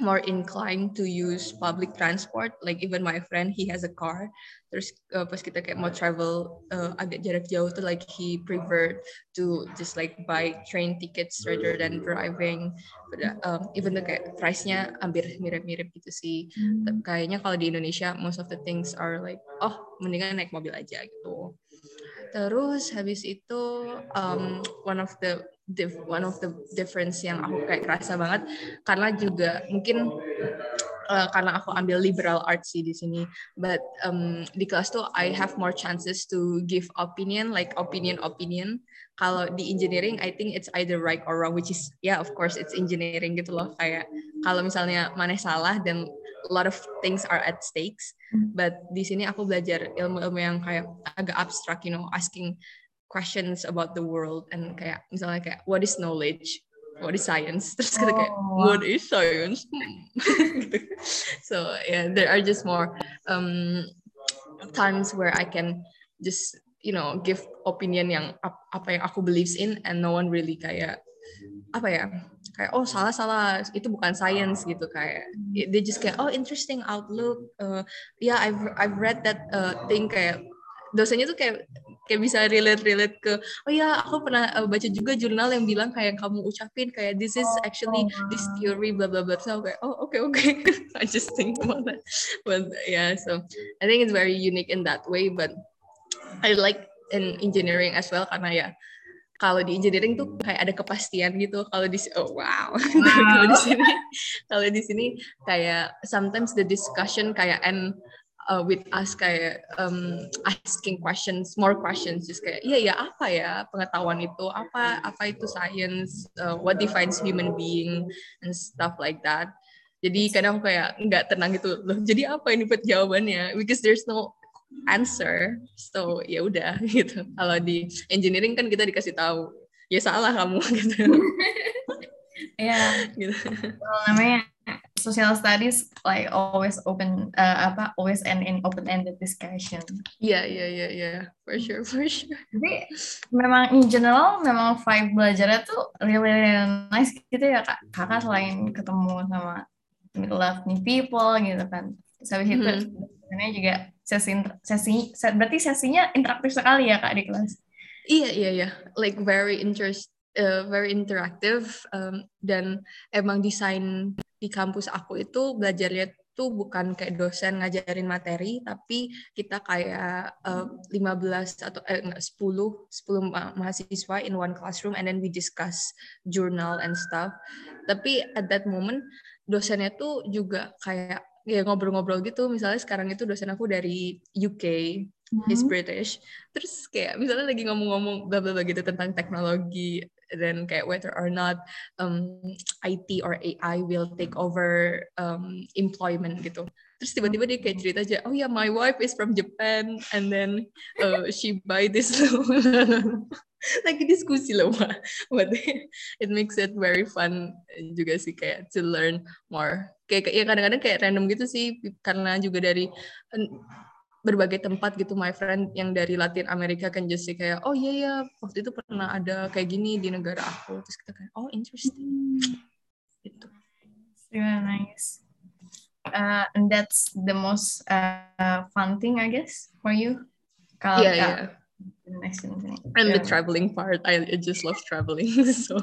more inclined to use public transport. Like even my friend he has a car. Terus uh, pas kita kayak mau travel uh, agak jarak jauh tuh like he prefer to just like buy train tickets rather than driving. But, um, even though kayak price-nya hampir mirip-mirip gitu sih. Hmm. kayaknya kalau di Indonesia most of the things are like oh mendingan naik mobil aja gitu Terus habis itu um, one of the one of the difference yang aku kayak kerasa banget karena juga mungkin uh, karena aku ambil liberal arts sih di sini but um, di kelas tuh I have more chances to give opinion like opinion opinion. Kalau di engineering I think it's either right or wrong which is yeah of course it's engineering gitu loh kayak kalau misalnya mana salah dan a lot of things are at stakes. Hmm. But di sini aku belajar ilmu-ilmu yang kayak agak abstrak, you know, asking questions about the world and kayak misalnya kayak what is knowledge, what is science, terus kita kayak oh. what is science. so yeah, there are just more um, times where I can just you know give opinion yang apa yang aku believes in and no one really kayak apa ya kayak oh salah salah. Itu bukan science gitu kayak. they just kayak oh interesting outlook. Uh, yeah I've I've read that uh, thing kayak dosennya tuh kayak kayak bisa relate relate ke oh ya aku pernah uh, baca juga jurnal yang bilang kayak kamu ucapin kayak this is actually this theory blah blah blah so kayak oh oke okay, oke okay. I just think about that. But yeah so I think it's very unique in that way but I like in engineering as well karena ya kalau di engineering tuh kayak ada kepastian gitu. Kalau di oh wow, wow. kalau di sini kalau di sini kayak sometimes the discussion kayak and uh, with us kayak um, asking questions more questions. Just kayak iya ya apa ya pengetahuan itu? Apa apa itu science? Uh, what defines human being? And stuff like that. Jadi kadang kayak nggak tenang gitu. Loh jadi apa ini buat jawabannya? Because there's no answer so ya udah gitu kalau di engineering kan kita dikasih tahu ya salah kamu gitu ya gitu. Well, namanya social studies like always open uh, apa always end in open ended discussion. Iya iya iya iya for sure for sure. Jadi memang in general memang vibe belajarnya tuh really, really nice gitu ya kak. Kakak selain ketemu sama love new people gitu kan. Terus habis itu mm-hmm. juga sesi sesi berarti sesinya interaktif sekali ya kak di kelas? Iya iya iya. Like very interest uh, very interactive um, dan emang desain di kampus aku itu belajarnya tuh bukan kayak dosen ngajarin materi tapi kita kayak uh, 15 atau eh, enggak, 10 10 ma mahasiswa in one classroom and then we discuss journal and stuff. Tapi at that moment dosennya tuh juga kayak ya ngobrol-ngobrol gitu. Misalnya sekarang itu dosen aku dari UK mm-hmm. is British. Terus kayak misalnya lagi ngomong-ngomong bla bla gitu tentang teknologi dan kayak whether or not um, IT or AI will take over um, employment gitu. Terus tiba-tiba dia kayak cerita aja oh ya yeah, my wife is from Japan and then uh, she buy this lagi diskusi loh but it makes it very fun juga sih kayak to learn more kayak ya kadang-kadang kayak random gitu sih karena juga dari berbagai tempat gitu my friend yang dari Latin Amerika kan just kayak oh iya ya waktu itu pernah ada kayak gini di negara aku terus kita kayak oh interesting hmm. itu really nice uh, and that's the most uh, fun thing I guess for you kalau yeah, yeah. Next and yeah. the traveling part I, I just love traveling so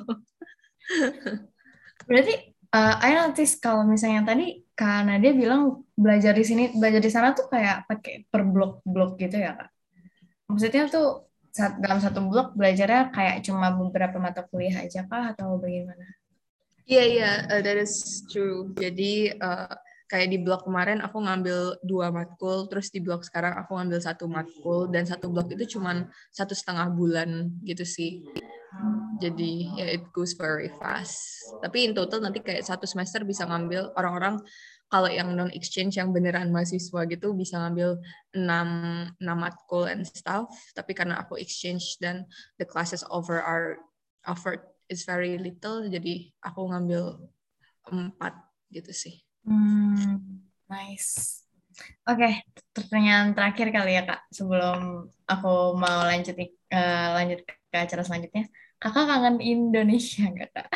berarti uh, I notice kalau misalnya tadi karena dia bilang belajar di sini belajar di sana tuh kayak pakai per blok-blok gitu ya kak? Maksudnya tuh saat dalam satu blok belajarnya kayak cuma beberapa mata kuliah aja kah atau bagaimana? Iya yeah, iya yeah, uh, that is true. Jadi uh, kayak di blok kemarin aku ngambil dua matkul, terus di blok sekarang aku ngambil satu matkul, dan satu blok itu cuma satu setengah bulan gitu sih. Jadi ya it goes very fast. Tapi in total nanti kayak satu semester bisa ngambil orang-orang kalau yang non exchange yang beneran mahasiswa gitu bisa ngambil 6 6 matkul and stuff. Tapi karena aku exchange dan the classes over are offered is very little jadi aku ngambil empat gitu sih hmm, nice oke okay, pertanyaan terakhir kali ya kak sebelum aku mau lanjut uh, lanjut ke acara selanjutnya kakak kangen Indonesia nggak kak?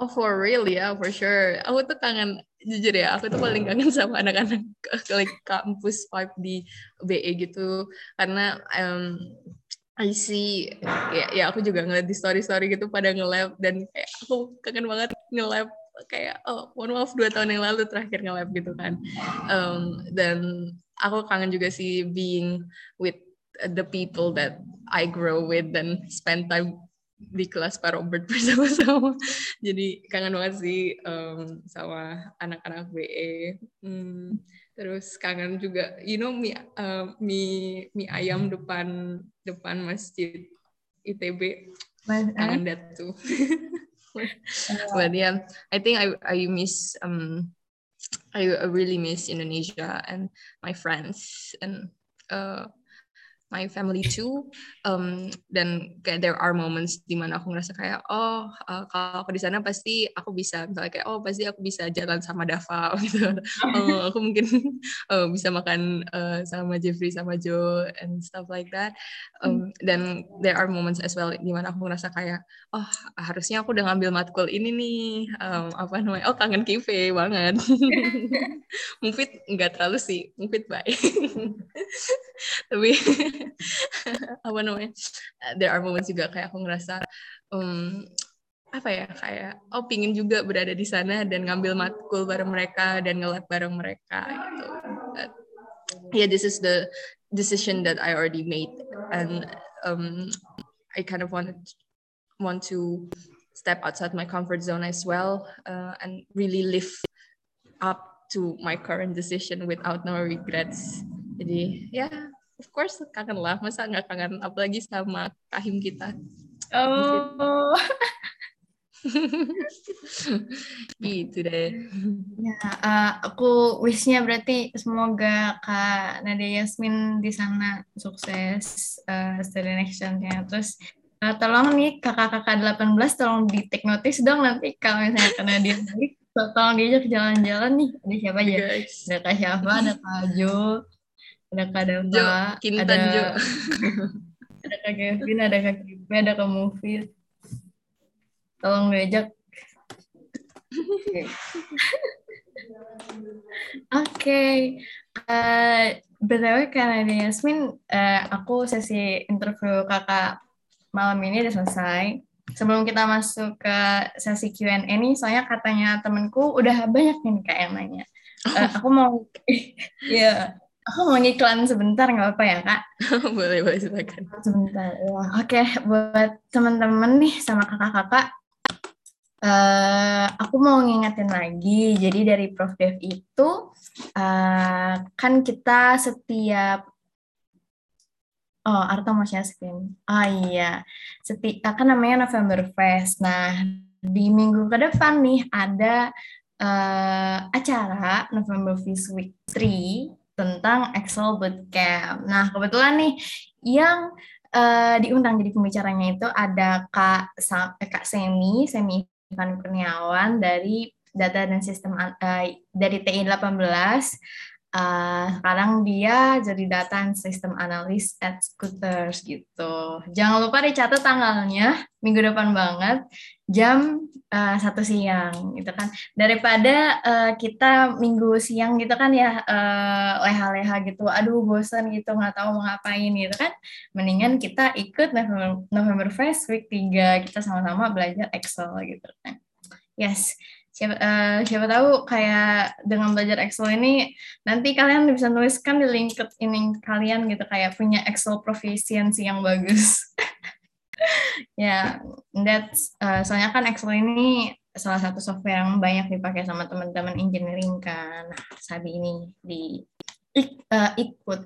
Oh for real ya, yeah, for sure. Aku tuh kangen, jujur ya, aku tuh paling kangen sama anak-anak like kampus vibe di BE gitu. Karena um, I see, ya, ya aku juga ngeliat di story-story gitu pada nge-lab dan kayak aku kangen banget nge-lab kayak oh mohon maaf dua tahun yang lalu terakhir nge-lab gitu kan. Um, dan aku kangen juga sih being with the people that I grow with dan spend time di kelas Pak Robert bersama-sama. Jadi kangen banget sih um, sama anak-anak BE. Hmm, terus kangen juga, you know mie uh, mie mie ayam depan depan masjid ITB. Kangen that too. But yeah, I think I I miss um I I really miss Indonesia and my friends and uh my family too. Um, dan kayak there are moments di mana aku ngerasa kayak oh uh, kalau aku di sana pasti aku bisa. Misalnya kayak oh pasti aku bisa jalan sama Dava gitu. Oh, aku mungkin uh, bisa makan uh, sama Jeffrey sama Joe and stuff like that. Um, dan there are moments as well di mana aku ngerasa kayak oh harusnya aku udah ngambil matkul ini nih. Um, apa namanya? Oh kangen Kive banget. Mufid nggak terlalu sih. Mufid baik tapi apa namanya? There are moments juga kayak aku ngerasa um, apa ya kayak oh pingin juga berada di sana dan ngambil matkul bareng mereka dan ngelab bareng mereka gitu. But, yeah this is the decision that I already made and um, I kind of wanted want to step outside my comfort zone as well uh, and really live up to my current decision without no regrets. Jadi ya, yeah, of course kangen lah. Masa nggak kangen apalagi sama kahim kita. Oh. gitu deh. Ya, uh, aku wishnya berarti semoga Kak Nadia Yasmin di sana sukses uh, study next-nya. Terus uh, tolong nih kakak-kakak 18 tolong di take notice dong nanti kalau misalnya Kak Nadia balik tolong diajak jalan-jalan nih. Ada siapa aja? Ada Kak Syafa, ada Kak Jo, ada Kak Deva, ada Jo. ada Kak Kevin, ada Kak Kipe, ada Kak Mufid. Tolong diajak. Oke. Okay. uh, eh, btw karena ada Yasmin uh, aku sesi interview kakak malam ini udah selesai. Sebelum kita masuk ke sesi Q&A nih soalnya katanya temenku udah banyak nih kayak yang nanya. Uh, aku mau ya aku mau ngiklan sebentar nggak apa ya kak boleh boleh silakan sebentar ya, oke okay. buat teman-teman nih sama kakak-kakak Uh, aku mau ngingetin lagi, jadi dari Prof Dev itu uh, kan kita setiap Oh, Arto mau share screen. Oh iya, setiap kan namanya November Fest. Nah, di minggu ke depan nih ada uh, acara November Fest Week 3 tentang Excel Bootcamp. Nah, kebetulan nih yang uh, diundang jadi pembicaranya itu ada Kak Kak Semi, Semi Ivan Kurniawan dari data dan sistem uh, dari TI 18 uh, sekarang dia jadi data sistem analis at Scooters gitu. Jangan lupa dicatat tanggalnya minggu depan banget jam uh, satu siang gitu kan. Daripada uh, kita minggu siang gitu kan ya uh, leha-leha gitu, aduh bosan gitu nggak tahu mau ngapain gitu kan. Mendingan kita ikut November, November Fest Week 3 kita sama-sama belajar Excel gitu kan. Yes siapa uh, siapa tahu kayak dengan belajar Excel ini nanti kalian bisa nuliskan di LinkedIn kalian gitu kayak punya Excel proficiency yang bagus. ya, yeah, that's uh, soalnya kan Excel ini salah satu software yang banyak dipakai sama teman-teman engineering kan. Sabi ini di uh, ikut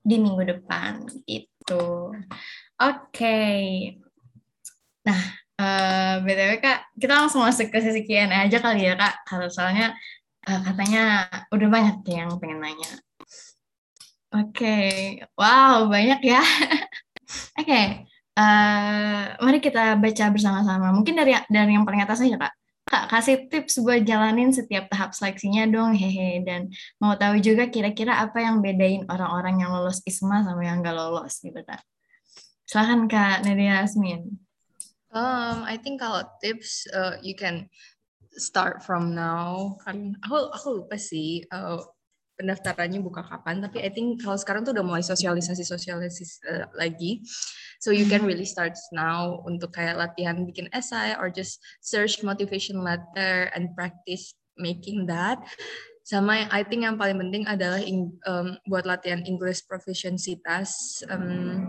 di minggu depan itu. Oke. Okay. Nah, Uh, eh, BTW Kak, kita langsung masuk ke sesi Q&A aja kali ya Kak, karena soalnya uh, katanya udah banyak yang pengen nanya. Oke, okay. wow banyak ya. Oke, okay. uh, eh, mari kita baca bersama-sama. Mungkin dari dari yang paling atas aja Kak. Kak, kasih tips buat jalanin setiap tahap seleksinya dong, hehe. Dan mau tahu juga kira-kira apa yang bedain orang-orang yang lolos ISMA sama yang gak lolos gitu Kak. Silahkan Kak Nadia Asmin. Um, I think kalau tips uh, you can start from now. Kan aku aku lupa sih uh, pendaftarannya buka kapan, tapi I think kalau sekarang tuh udah mulai sosialisasi sosialisasi uh, lagi. So you can really start now untuk kayak latihan bikin essay or just search motivation letter and practice making that. Sama I think yang paling penting adalah in, um, buat latihan English proficiency test um,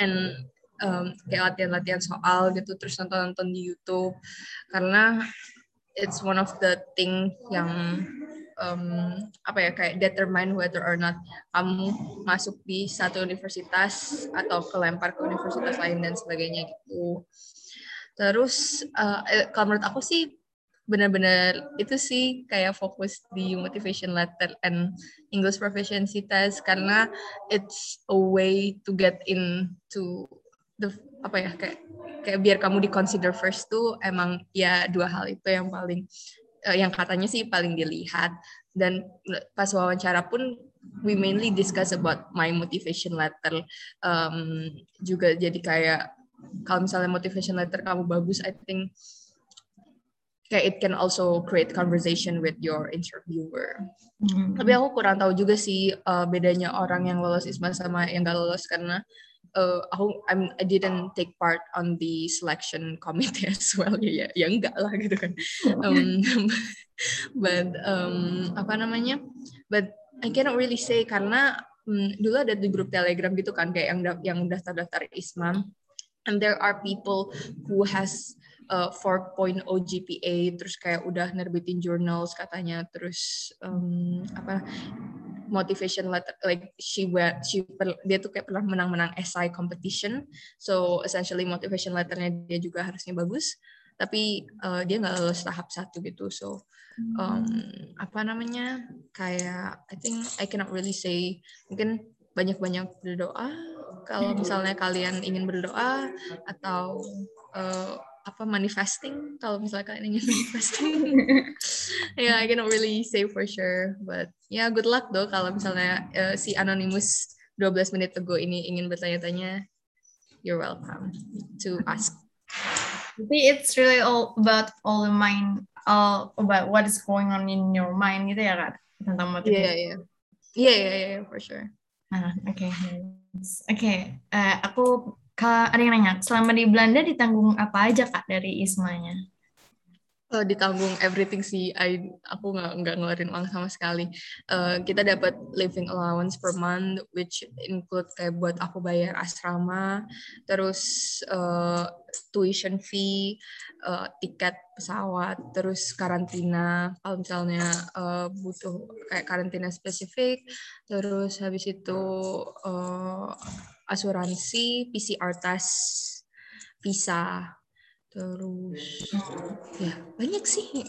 and um, kayak latihan-latihan soal gitu terus nonton-nonton di YouTube karena it's one of the thing yang um, apa ya kayak determine whether or not kamu masuk di satu universitas atau kelempar ke universitas lain dan sebagainya gitu. Terus uh, kalau menurut aku sih benar-benar itu sih kayak fokus di motivation letter and English proficiency test karena it's a way to get into the apa ya kayak kayak biar kamu di consider first tuh emang ya dua hal itu yang paling uh, yang katanya sih paling dilihat dan pas wawancara pun we mainly discuss about my motivation letter um, juga jadi kayak kalau misalnya motivation letter kamu bagus I think kayak it can also create conversation with your interviewer. Mm-hmm. Tapi aku kurang tahu juga sih uh, bedanya orang yang lolos ISMA sama yang gak lolos karena uh, aku I'm, I didn't take part on the selection committee as well. Ya ya, ya enggak lah gitu kan. Um, but um, apa namanya? But I cannot really say karena um, dulu ada di grup telegram gitu kan kayak yang yang daftar daftar ismam and there are people who has uh, 4.0 GPA terus kayak udah nerbitin journals katanya terus um, apa motivation letter like she were she dia tuh kayak pernah menang-menang SI competition. So essentially motivation letternya dia juga harusnya bagus. Tapi uh, dia nggak lulus tahap satu gitu. So um, apa namanya? Kayak I think I cannot really say. Mungkin banyak-banyak berdoa. Kalau misalnya kalian ingin berdoa atau uh, apa manifesting kalau misalnya kalian ingin manifesting ya yeah, I cannot really say for sure but ya yeah, good luck though kalau misalnya uh, si anonymous 12 menit ago ini ingin bertanya-tanya you're welcome to ask Tapi it's really all about all the mind, all about what is going on in your mind gitu ya kak tentang motivasi. Iya iya. Iya iya iya for sure. Ah oke okay. oke okay. uh, aku kak ada yang nanya selama di Belanda ditanggung apa aja kak dari ismanya? uh, ditanggung everything sih. I, aku nggak ngeluarin uang sama sekali. Uh, kita dapat living allowance per month, which include kayak buat aku bayar asrama, terus uh, tuition fee, uh, tiket pesawat, terus karantina kalau misalnya uh, butuh kayak karantina spesifik, terus habis itu uh, asuransi, PCR test, visa terus ya banyak sih.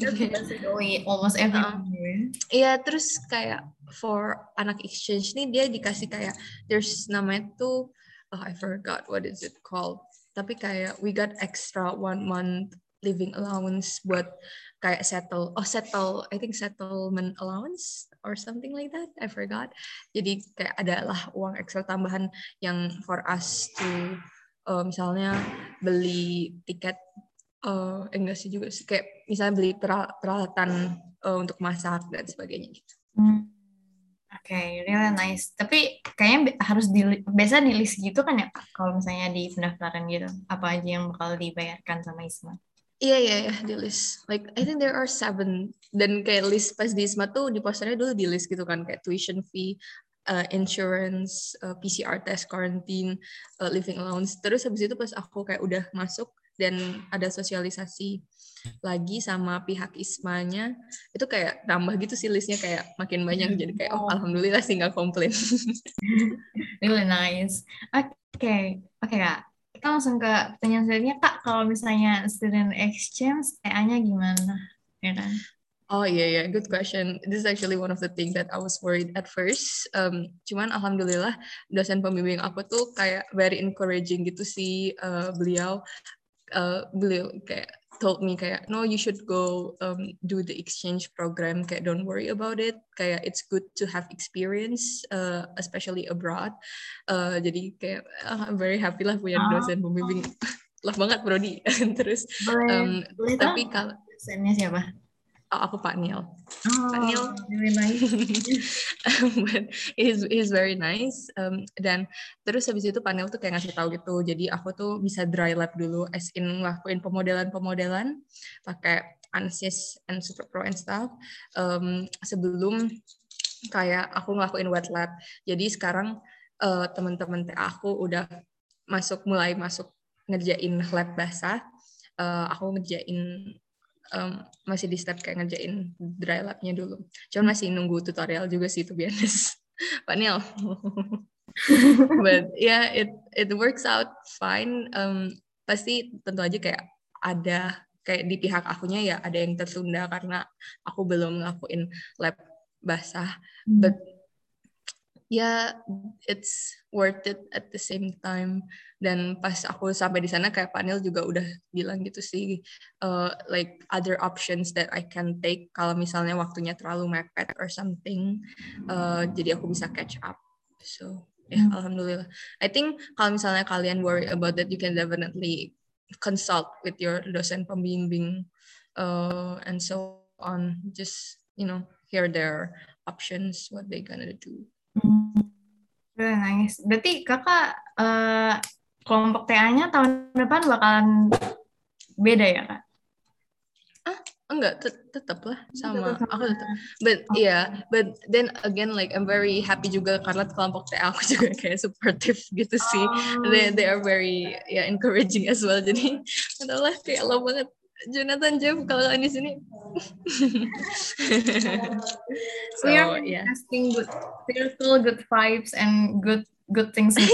Almost everywhere iya terus kayak for anak exchange nih dia dikasih kayak there's namanya tuh oh, I forgot what is it called. Tapi kayak we got extra one month living allowance buat kayak settle oh settle I think settlement allowance or something like that I forgot jadi kayak adalah uang ekstra tambahan yang for us to uh, misalnya beli tiket uh, enggak sih juga sih kayak misalnya beli peralatan uh, untuk masak dan sebagainya gitu. Hmm. Oke, okay, really nice. Tapi kayaknya harus di biasa di list gitu kan ya kalau misalnya di pendaftaran gitu. Apa aja yang bakal dibayarkan sama Isma? Iya iya iya di list. Like I think there are seven dan kayak list pas di Isma tuh di posternya dulu di list gitu kan kayak tuition fee, uh, insurance, uh, PCR test, quarantine, uh, living allowance. Terus habis itu pas aku kayak udah masuk dan ada sosialisasi lagi sama pihak ismanya itu kayak nambah gitu sih listnya kayak makin banyak jadi kayak oh. alhamdulillah sih nggak komplain. really nice. Oke okay. oke okay, kak kita langsung ke pertanyaan selanjutnya kak kalau misalnya student exchange TA-nya gimana ya kan? Oh iya yeah, yeah, good question. This is actually one of the things that I was worried at first. Um, cuman alhamdulillah dosen pembimbing aku tuh kayak very encouraging gitu sih uh, beliau. Uh, beliau kayak told me kayak no you should go um, do the exchange program kayak don't worry about it. Kayak it's good to have experience uh, especially abroad. Uh, jadi kayak uh, I'm very happy lah punya dosen pembimbing. Lah banget Brody. Terus um, tapi kalau dosennya siapa Oh, aku Pak Neil. Oh, Pak Neil. Very nice. But he's, he's very nice. Um, dan terus habis itu Pak Neil tuh kayak ngasih tahu gitu. Jadi aku tuh bisa dry lab dulu, as in ngelakuin pemodelan-pemodelan pakai ANSYS and Super Pro and stuff. Um, sebelum kayak aku ngelakuin wet lab. Jadi sekarang uh, teman-teman TA aku udah masuk mulai masuk ngerjain lab basah. Uh, aku ngerjain um, masih di step kayak ngerjain dry labnya dulu. Cuman masih nunggu tutorial juga sih be honest. Pak Neil. But yeah, it it works out fine. Um, pasti tentu aja kayak ada kayak di pihak akunya ya ada yang tertunda karena aku belum ngelakuin lab basah. Hmm. But ya it's worth it at the same time. Dan pas aku sampai di sana kayak panel juga udah bilang gitu sih uh, like other options that I can take kalau misalnya waktunya terlalu mepet or something uh, jadi aku bisa catch up. So ya yeah, hmm. alhamdulillah. I think kalau misalnya kalian worry about that you can definitely consult with your dosen pembimbing uh, and so on. Just you know hear their options what they gonna do Hmm. Nice. Berarti kakak uh, kelompok TA-nya tahun depan bakalan beda ya kak? Ah, enggak tet tetap lah sama Tetap aku tetap but Oh. yeah but then again like I'm very happy juga karena kelompok TA aku juga kayak supportive gitu sih Oh. they they are very ya encouraging as well jadi adalah kayak lo banget Jonathan Jeff kalau kalian di sini. So we are yeah. asking good circle, good vibes, and good good things.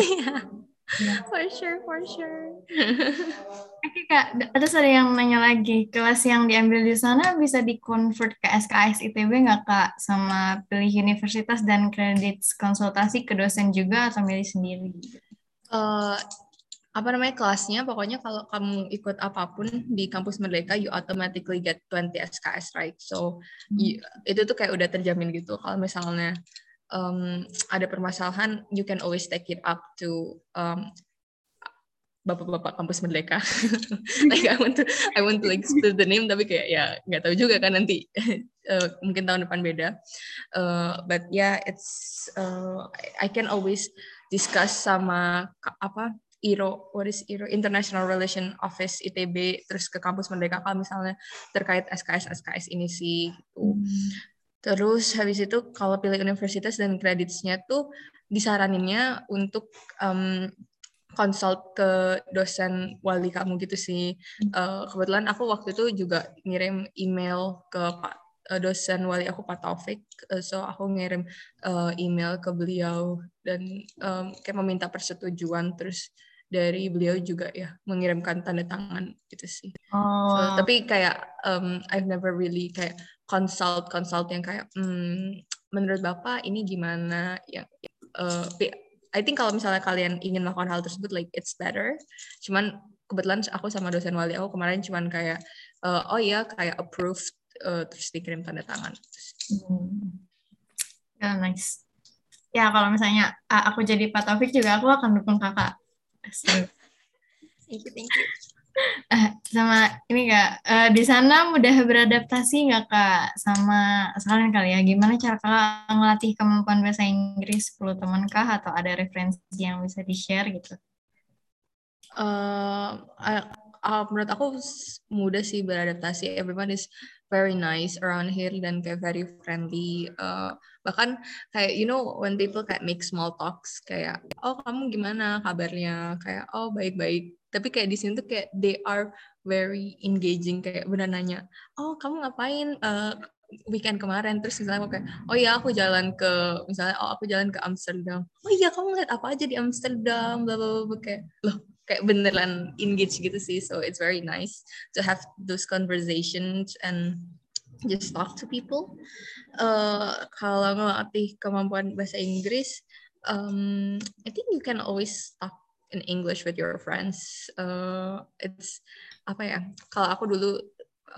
Yeah, for sure for sure. Oke kak, d- terus ada yang nanya lagi, kelas yang diambil di sana bisa di-convert ke SKS ITB nggak kak? Sama pilih universitas dan kredit konsultasi ke dosen juga atau milih sendiri? Eh, apa namanya kelasnya pokoknya kalau kamu ikut apa pun di kampus Merdeka you automatically get 20 SKS right? So you- itu tuh kayak udah terjamin gitu. Kalau misalnya um, ada permasalahan you can always take it up to um, bapak-bapak kampus Merdeka. Like I want to I want to like spill the name tapi kayak ya nggak tahu juga kan nanti eh, mungkin tahun depan beda. Eh, but yeah it's uh, I can always discuss sama apa IRO, what is IRO? International Relation Office ITB, terus ke kampus Merdeka kalau misalnya terkait SKS SKS ini sih. Gitu. Terus habis itu kalau pilih universitas dan kreditnya tuh disaraninnya untuk um, consult ke dosen wali kamu gitu sih. Eh, kebetulan aku waktu itu juga ngirim email ke Pak eh, dosen wali aku Pak Taufik, Eh, so aku ngirim email ke beliau dan kayak meminta persetujuan terus dari beliau juga ya mengirimkan tanda tangan gitu sih. So, Oh, tapi kayak um, I've never really kayak consult consult yang kayak hmm, menurut bapak ini gimana yang uh, I think kalau misalnya kalian ingin melakukan hal tersebut like it's better. Cuman kebetulan aku sama dosen wali aku kemarin cuman kayak uh, oh ya kayak approved uh, terus dikirim tanda tangan. hmm. Ya, nice. Ya, kalau misalnya aku jadi Pak Taufik juga, aku akan dukung kakak. Thank you, thank you. Eh, sama ini kak, eh, di sana mudah beradaptasi nggak kak? Sama sekalian kali ya, gimana cara kakak ngelatih kemampuan bahasa Inggris 10 teman kah? Atau ada referensi yang bisa di-share gitu? uh, uh, uh, menurut aku mudah sih beradaptasi. Everyone is very nice around here dan kayak very friendly. Uh, bahkan kayak you know when people kayak make small talks kayak oh kamu gimana kabarnya kayak oh baik-baik. Tapi kayak di sini tuh kayak they are very engaging kayak benar nanya oh kamu ngapain uh, weekend kemarin terus misalnya aku kayak oh ya aku jalan ke misalnya oh aku jalan ke Amsterdam oh iya kamu lihat apa aja di Amsterdam bla bla bla bla. kayak loh kayak beneran engage gitu sih so it's very nice to have those conversations and just talk to people. Uh, kalau ngelatih kemampuan bahasa Inggris um, I think you can always talk in English with your friends. Uh, it's apa ya kalau aku dulu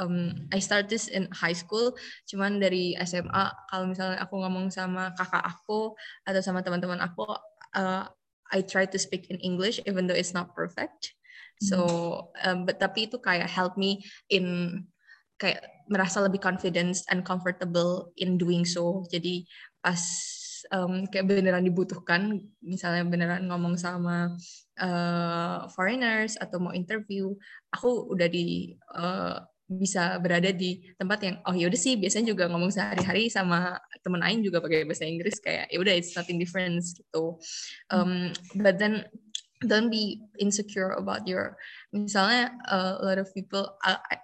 um, I start this in high school cuman dari SMA kalau misalnya aku ngomong sama kakak aku atau sama teman-teman aku uh, I try to speak in English even though it's not perfect. So, um, but tapi itu kayak help me in kayak merasa lebih confident and comfortable in doing so. Jadi pas um, kayak beneran dibutuhkan, misalnya beneran ngomong sama uh, foreigners atau mau interview, aku udah di uh, bisa berada di tempat yang oh yaudah sih biasanya juga ngomong sehari-hari sama temen Aing juga pakai bahasa Inggris kayak ya udah it's nothing different gitu um, but then don't be insecure about your misalnya uh, a lot of people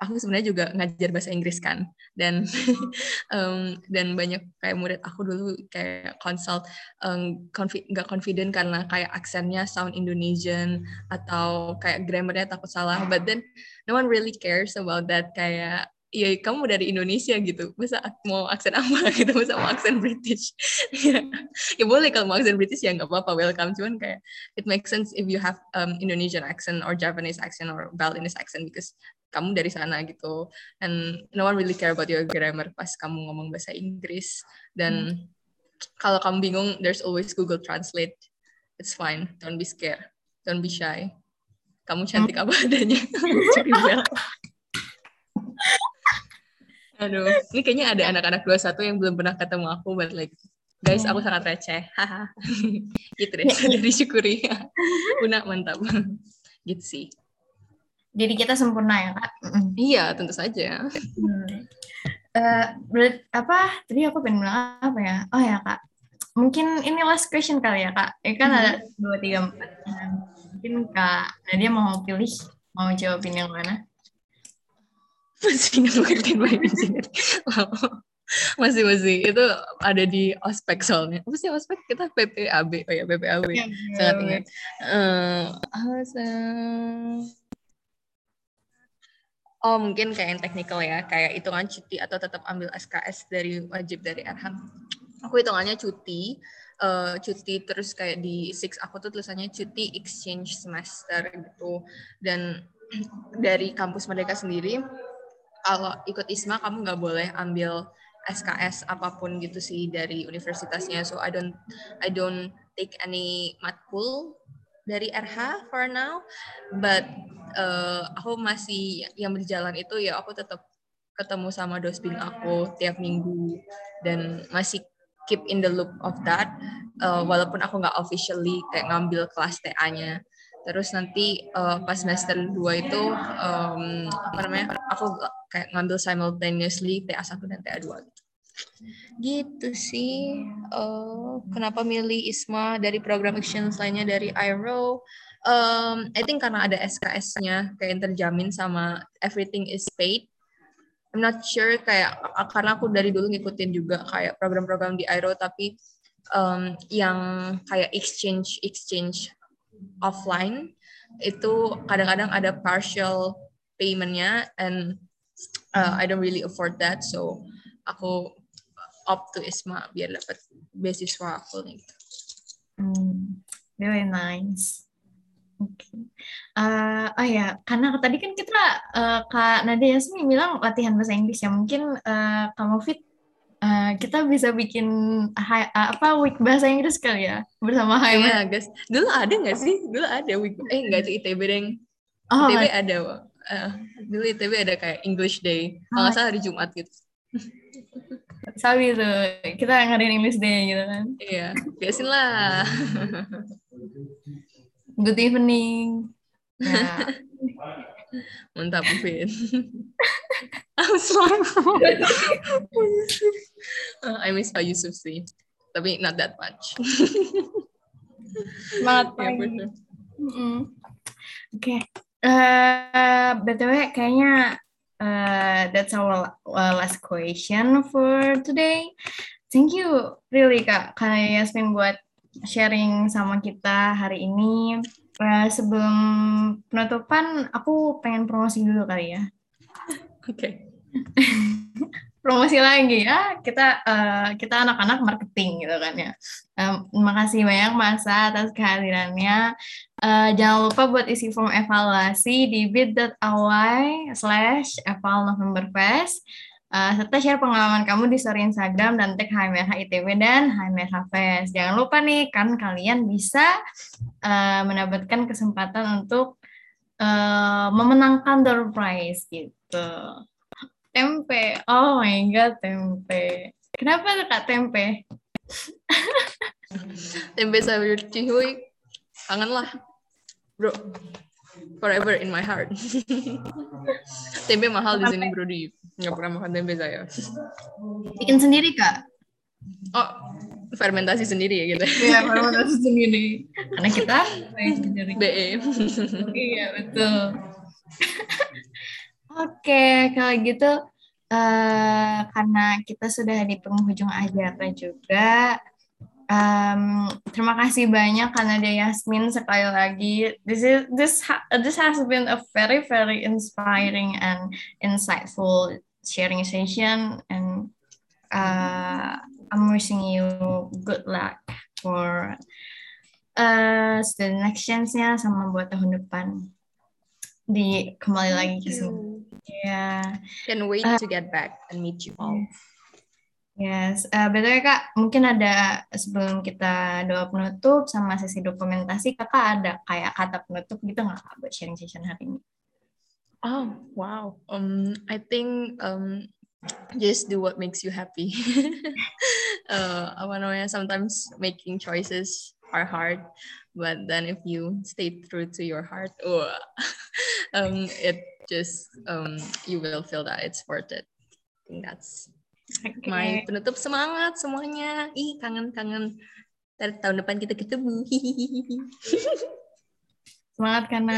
aku sebenarnya juga ngajar bahasa Inggris kan dan um, dan banyak kayak murid aku dulu kayak consult um, confi nggak confident karena kayak aksennya sound Indonesian atau kayak grammarnya takut salah but then no one really cares about that kayak ya kamu dari Indonesia gitu. Masa mau aksen apa? Gitu. Masa mau aksen British? Ya, ya boleh kalau mau aksen British ya nggak apa-apa welcome. Cuman kayak it makes sense if you have um, Indonesian accent or Japanese accent or Balinese accent because kamu dari sana gitu. And no one really care about your grammar pas kamu ngomong bahasa Inggris. Dan hmm. kalau kamu bingung there's always Google Translate. It's fine. Don't be scared. Don't be shy. Kamu cantik apa adanya Aduh, ini kayaknya ada anak-anak 21 yang belum pernah ketemu aku, but like, guys, aku sangat receh. Haha. gitu deh, sudah disyukuri. Una, mantap. gitu sih. Jadi kita sempurna ya, Kak? Iya, tentu saja. Hmm. uh, berat, apa tadi aku pengen bilang apa ya oh ya kak mungkin ini last question kali ya kak ya kan ada Mm-hmm. dua tiga empat Nah, mungkin kak Nadia mau pilih mau jawabin yang mana masih nggak ngerti bahasa engineering masih masih. Itu ada di ospek soalnya. Apa sih ospek? Kita PPAB oh ya PPAB sangat ingat. Eh, sih? oh mungkin kayak yang technical ya. Kayak hitungan cuti atau tetap ambil SKS dari wajib dari RH aku hitungannya cuti. Eh, cuti terus kayak di six. Aku tuh tulisannya cuti exchange semester gitu. Dan dari kampus mereka sendiri kalau ikut ISMA kamu nggak boleh ambil SKS apa pun gitu sih dari universitasnya. So I don't I don't take any matkul dari RH for now. But eh, aku masih yang berjalan itu ya aku tetap ketemu sama dosbing aku tiap minggu dan masih keep in the loop of that. Eh, walaupun aku nggak officially kayak ngambil kelas TA-nya terus nanti eh, pas semester 2 itu em, apa namanya aku kayak ngambil simultaneously TA1 dan TA2 gitu. Gitu sih. Eh, kenapa milih ISMA dari program exchange lainnya dari IRO? Um, I think karena ada SKS-nya kayak yang terjamin sama everything is paid. I'm not sure kayak karena aku dari dulu ngikutin juga kayak program-program di IRO tapi um, yang kayak exchange exchange offline itu kadang-kadang ada partial paymentnya and uh, I don't really afford that so aku opt to ISMA biar dapat beasiswa full gitu. Hmm, really nice. Oke. Eh, oh ya, karena tadi kan kita eh, Kak Nadia Yasmin bilang latihan bahasa Inggris ya. Mungkin eh, kamu fit eh, kita bisa bikin hi- eh, apa week bahasa Inggris kali ya bersama HMS. Iya guys, dulu ada nggak sih? Dulu ada week, eh nggak itu ITB deng. Oh, ITB ada, Wak. Eh, dulu ITB ada kayak English Day. Kalau nggak salah hari Jumat gitu. sabi tuh kita ngadain English Day gitu kan. Iya, biasin lah. Good evening. Ya. Mantap, Vin. I'm sorry. Uh, I miss Pak Yusuf sih. Tapi not that much. Semangat Ya, for pagi. sure. Mm-mm. Oke. Eh, BTW kayaknya eh, that's our uh, last question for today. Thank you really Kak Kak Yasmin buat sharing sama kita hari ini. Eh, sebelum penutupan aku pengen promosi dulu kali ya. Oke. promosi lagi ya kita eh, kita anak-anak marketing gitu kan ya Em, terima kasih banyak masa atas kehadirannya Eh, jangan lupa buat isi form evaluasi di bit.ly slash eval November Fest Eh, serta share pengalaman kamu di story Instagram dan tag HMRH ITB dan HMRH Fest jangan lupa nih kan kalian bisa eh, mendapatkan kesempatan untuk eh, memenangkan door prize gitu Tempe. Oh my god, tempe. Kenapa tuh Kak tempe? Tempe sayur cihuy. Kangen lah. Bro. Forever in my heart. tempe mahal di sini bro di nggak pernah makan tempe saya. Bikin sendiri Kak? Oh, fermentasi sendiri ya gitu. Iya, fermentasi sendiri. Karena kita. BE. Iya, betul. Oke, kalau gitu eh, karena kita sudah di penghujung acara juga, em, terima kasih banyak karena ada Yasmin sekali lagi. This is this ha- this has been a very very inspiring and insightful sharing session, and uh, I'm wishing you good luck for uh, student actions-nya sama buat tahun depan di kembali lagi ke sini. Ya, Can wait to get back and meet you all. Yes. Uh, btw kak, mungkin ada sebelum kita doa penutup sama sesi dokumentasi, kakak ada kayak kata penutup gitu nggak kak buat sharing session hari ini? Oh, wow. Um, I think um, just do what makes you happy. uh, apa namanya? Sometimes making choices are hard, but then if you stay true to your heart, oh, um, it just um, you will feel that it's worth it. think that's Oke. my penutup semangat semuanya. Ih, kangen-kangen. Ntar tahun depan kita ketemu. Semangat karena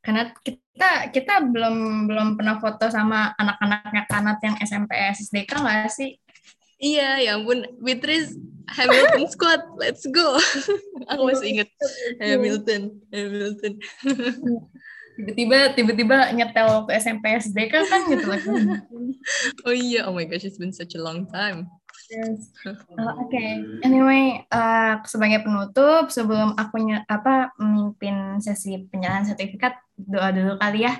karena kita kita belum belum pernah foto sama anak-anaknya Kanat yang SMP SDK nggak sih? iya, ya ampun. Beatrice Hamilton Squad, let's go. Aku masih inget Hamilton, Hamilton. Tiba-tiba tiba-tiba nyetel waktu SMP SDK kan gitu lagi. Oh iya, oh my gosh, it's been such a long time. Yes. Uh, Oke, anyway, uh, sebagai penutup sebelum aku nye- apa memimpin sesi penyerahan sertifikat, doa dulu kali ya,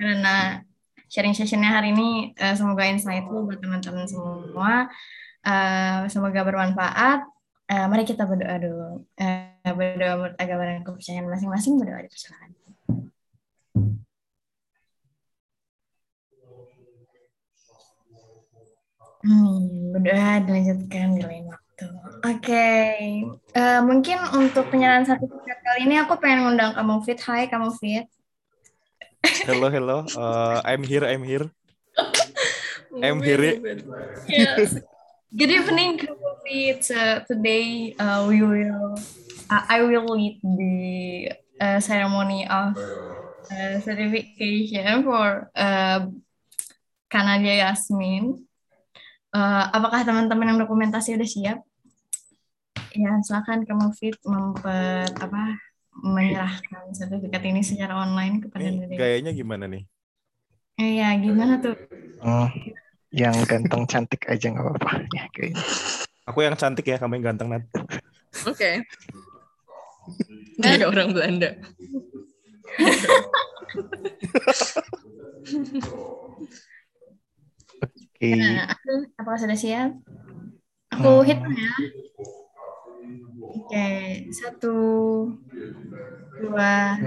karena sharing sessionnya hari ini uh, semoga insightful buat teman-teman semua, Uh, semoga bermanfaat. Uh, mari kita berdoa dulu, Uh, berdoa menurut agama dan kepercayaan masing-masing, berdoa dipersilakan. Hmm, berdoa dilanjutkan di lain waktu. Oke, Eh, mungkin untuk penyerahan sertifikat kali ini aku pengen ngundang kamu Fit. Hai kamu Fit. Hello, hello. Uh, I'm here, I'm here. I'm here. Yes. Good evening, kamu Fit. So, today uh, we will, uh, I will lead the uh, ceremony of uh, certification for uh, Kanadia Yasmin. Uh, apakah teman-teman yang dokumentasi udah siap? Ya, silakan kamu Fit memper apa menyerahkan sertifikat ini secara online kepada Ini gayanya gimana nih? Iya, gimana tuh? Hmm, yang ganteng cantik aja nggak apa-apa ya kayaknya. Aku yang cantik ya, kamu yang ganteng Nat. Oke. Kayak orang Belanda. Oke. Nah, aku, apakah sudah siap? Aku Hmm. hitung ya. Oke, satu, dua,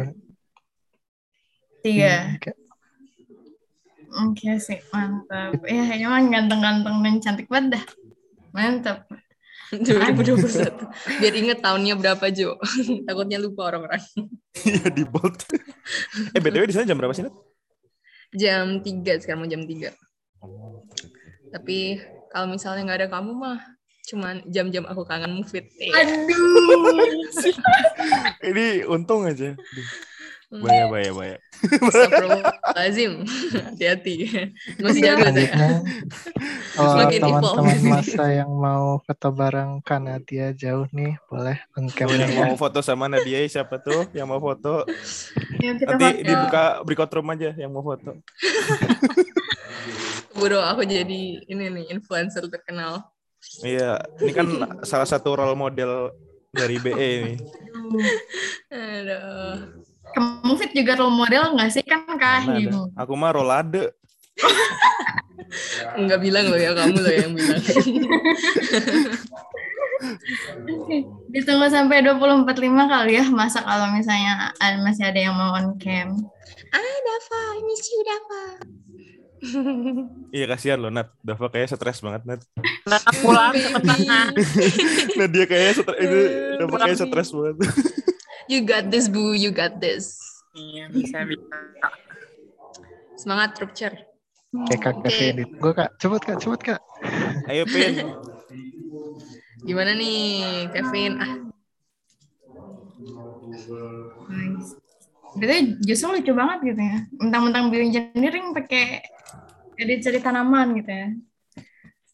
tiga. Oke. Oke sih, mantap. Ya, emang ganteng-ganteng dan cantik banget dah. Mantap. 2021. Biar inget tahunnya berapa, Jo. Takutnya lupa orang-orang. Iya di bold. eh btw di sana jam berapa sih Nat? Jam 3, sekarang mau jam 3. Tapi kalau misalnya nggak ada kamu mah, cuman jam-jam aku kangen Mufid. Eh, Aduh. Ini untung aja. Bahaya, bahaya, bahaya. Astagfirullahaladzim. Hati-hati. Masih jauh saya. Kalau Semakin teman-teman masa yang mau foto bareng Kanadia jauh nih, boleh cam yang ya. mau foto sama Nadia siapa tuh yang mau foto Ya, kita nanti pakai- dibuka breakout room aja yang mau foto Bodoh aku jadi ini nih influencer terkenal. iya ini kan salah satu role model dari BE ini Aduh. Kamu Fit juga role model nggak sih? Kan kahim. ada? aku mah rolade Enggak bilang loh ya kamu loh yang bilang. Ditunggu sampai 2045 kali ya. Masa kalau misalnya masih ada yang mau on cam. ah Dava, ini sih Dava. iya kasihan loh Nat Dava kayak stres banget Nat Nah, pulang cepetan. Nadia kayak stres itu Dava kayak Pulang. stres banget You got this, boo. You got this. Iya, bisa bisa. Semangat, Rupcher. Oke kak Oke. Kevin, ditunggu kak, cepet kak, cepet kak. ayo Pin Gimana nih, Kevin? Ah, Nice. Berarti justru lucu banget gitu ya. Mentang-mentang bioengineering pakai edit dari tanaman gitu ya.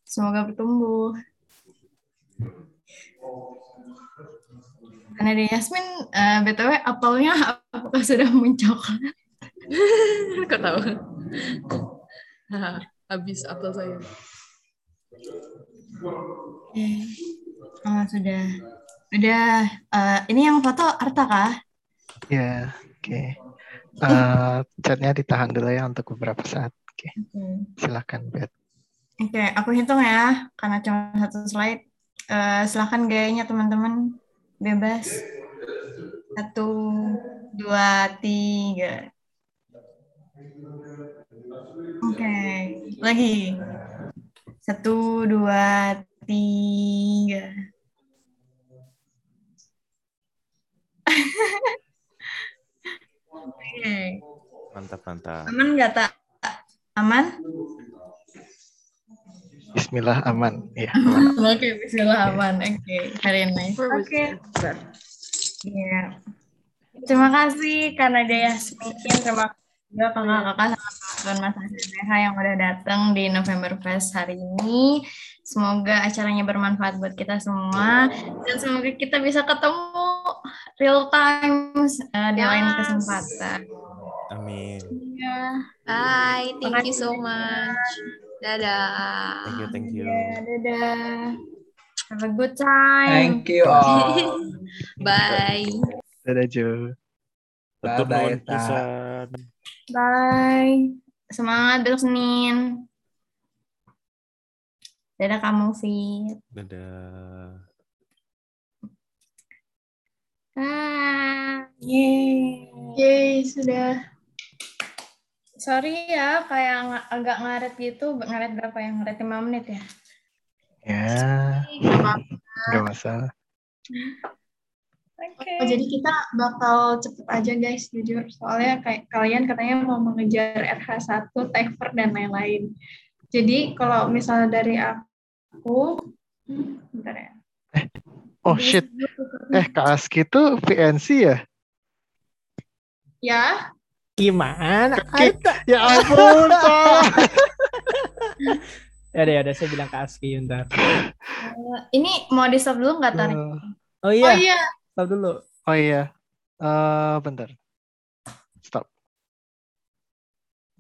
Semoga bertumbuh. Karena di Yasmin, eh, BTW apelnya apakah sudah mencoklat? kok tahu? Haha, Habis apel saya. Oke. Oh, sudah. Udah. Eh, ini yang foto Arta kah? Ya, oke. Eh, chatnya ditahan dulu ya untuk beberapa saat. Oke, Oke. silakan Bet. Oke, aku hitung ya, karena cuma satu slide. Eh, silahkan gayanya teman-teman, bebas. Satu, dua, tiga. Oke, lagi. Satu, dua, tiga. Oke, mantap mantap aman nggak tak? Aman? Bismillah aman. Ya, aman. Oke, bismillah aman. Oke, very nice. Where was Oke. that? Iya. Terima kasih karena Dea Smikin. Terima kasih juga kakak-kakak sama teman Mas ADH yang udah datang di November Fest hari ini. Semoga acaranya bermanfaat buat kita semua dan semoga kita bisa ketemu real time eh, di lain Yes. kesempatan. Amin. Iya. Bye. Thank you so much. Dadah. Thank you, thank you. Iya, dadah. Have a good time. Thank you all. Bye. Dadah Jo. Nuhun Ta. pisan. Bye. Semangat besok Senin. Dadah kamu, Fit. Dadah. Ah, yeay. Yeay, sudah. Sorry ya, kayak ng- agak ngaret gitu. Ngaret berapa ya? Ngaret 5 menit ya? Ya, nggak masalah. Oke. Oh, jadi kita bakal cepet aja guys, jujur. Soalnya kayak kalian katanya mau mengejar RH1, TEFR, dan lain-lain. Jadi kalau misalnya dari aku, hmm, bentar ya. Oh shit. Eh, Kak Aski itu PNC ya? Ya, Gimana? Oke. Ya ampun. Ya udah, ya udah saya bilang ke Aski bentar. Eh, Ini mau di stop dulu nggak tarik? Oh oh iya, iya, stop dulu. Oh iya. Eh, bentar.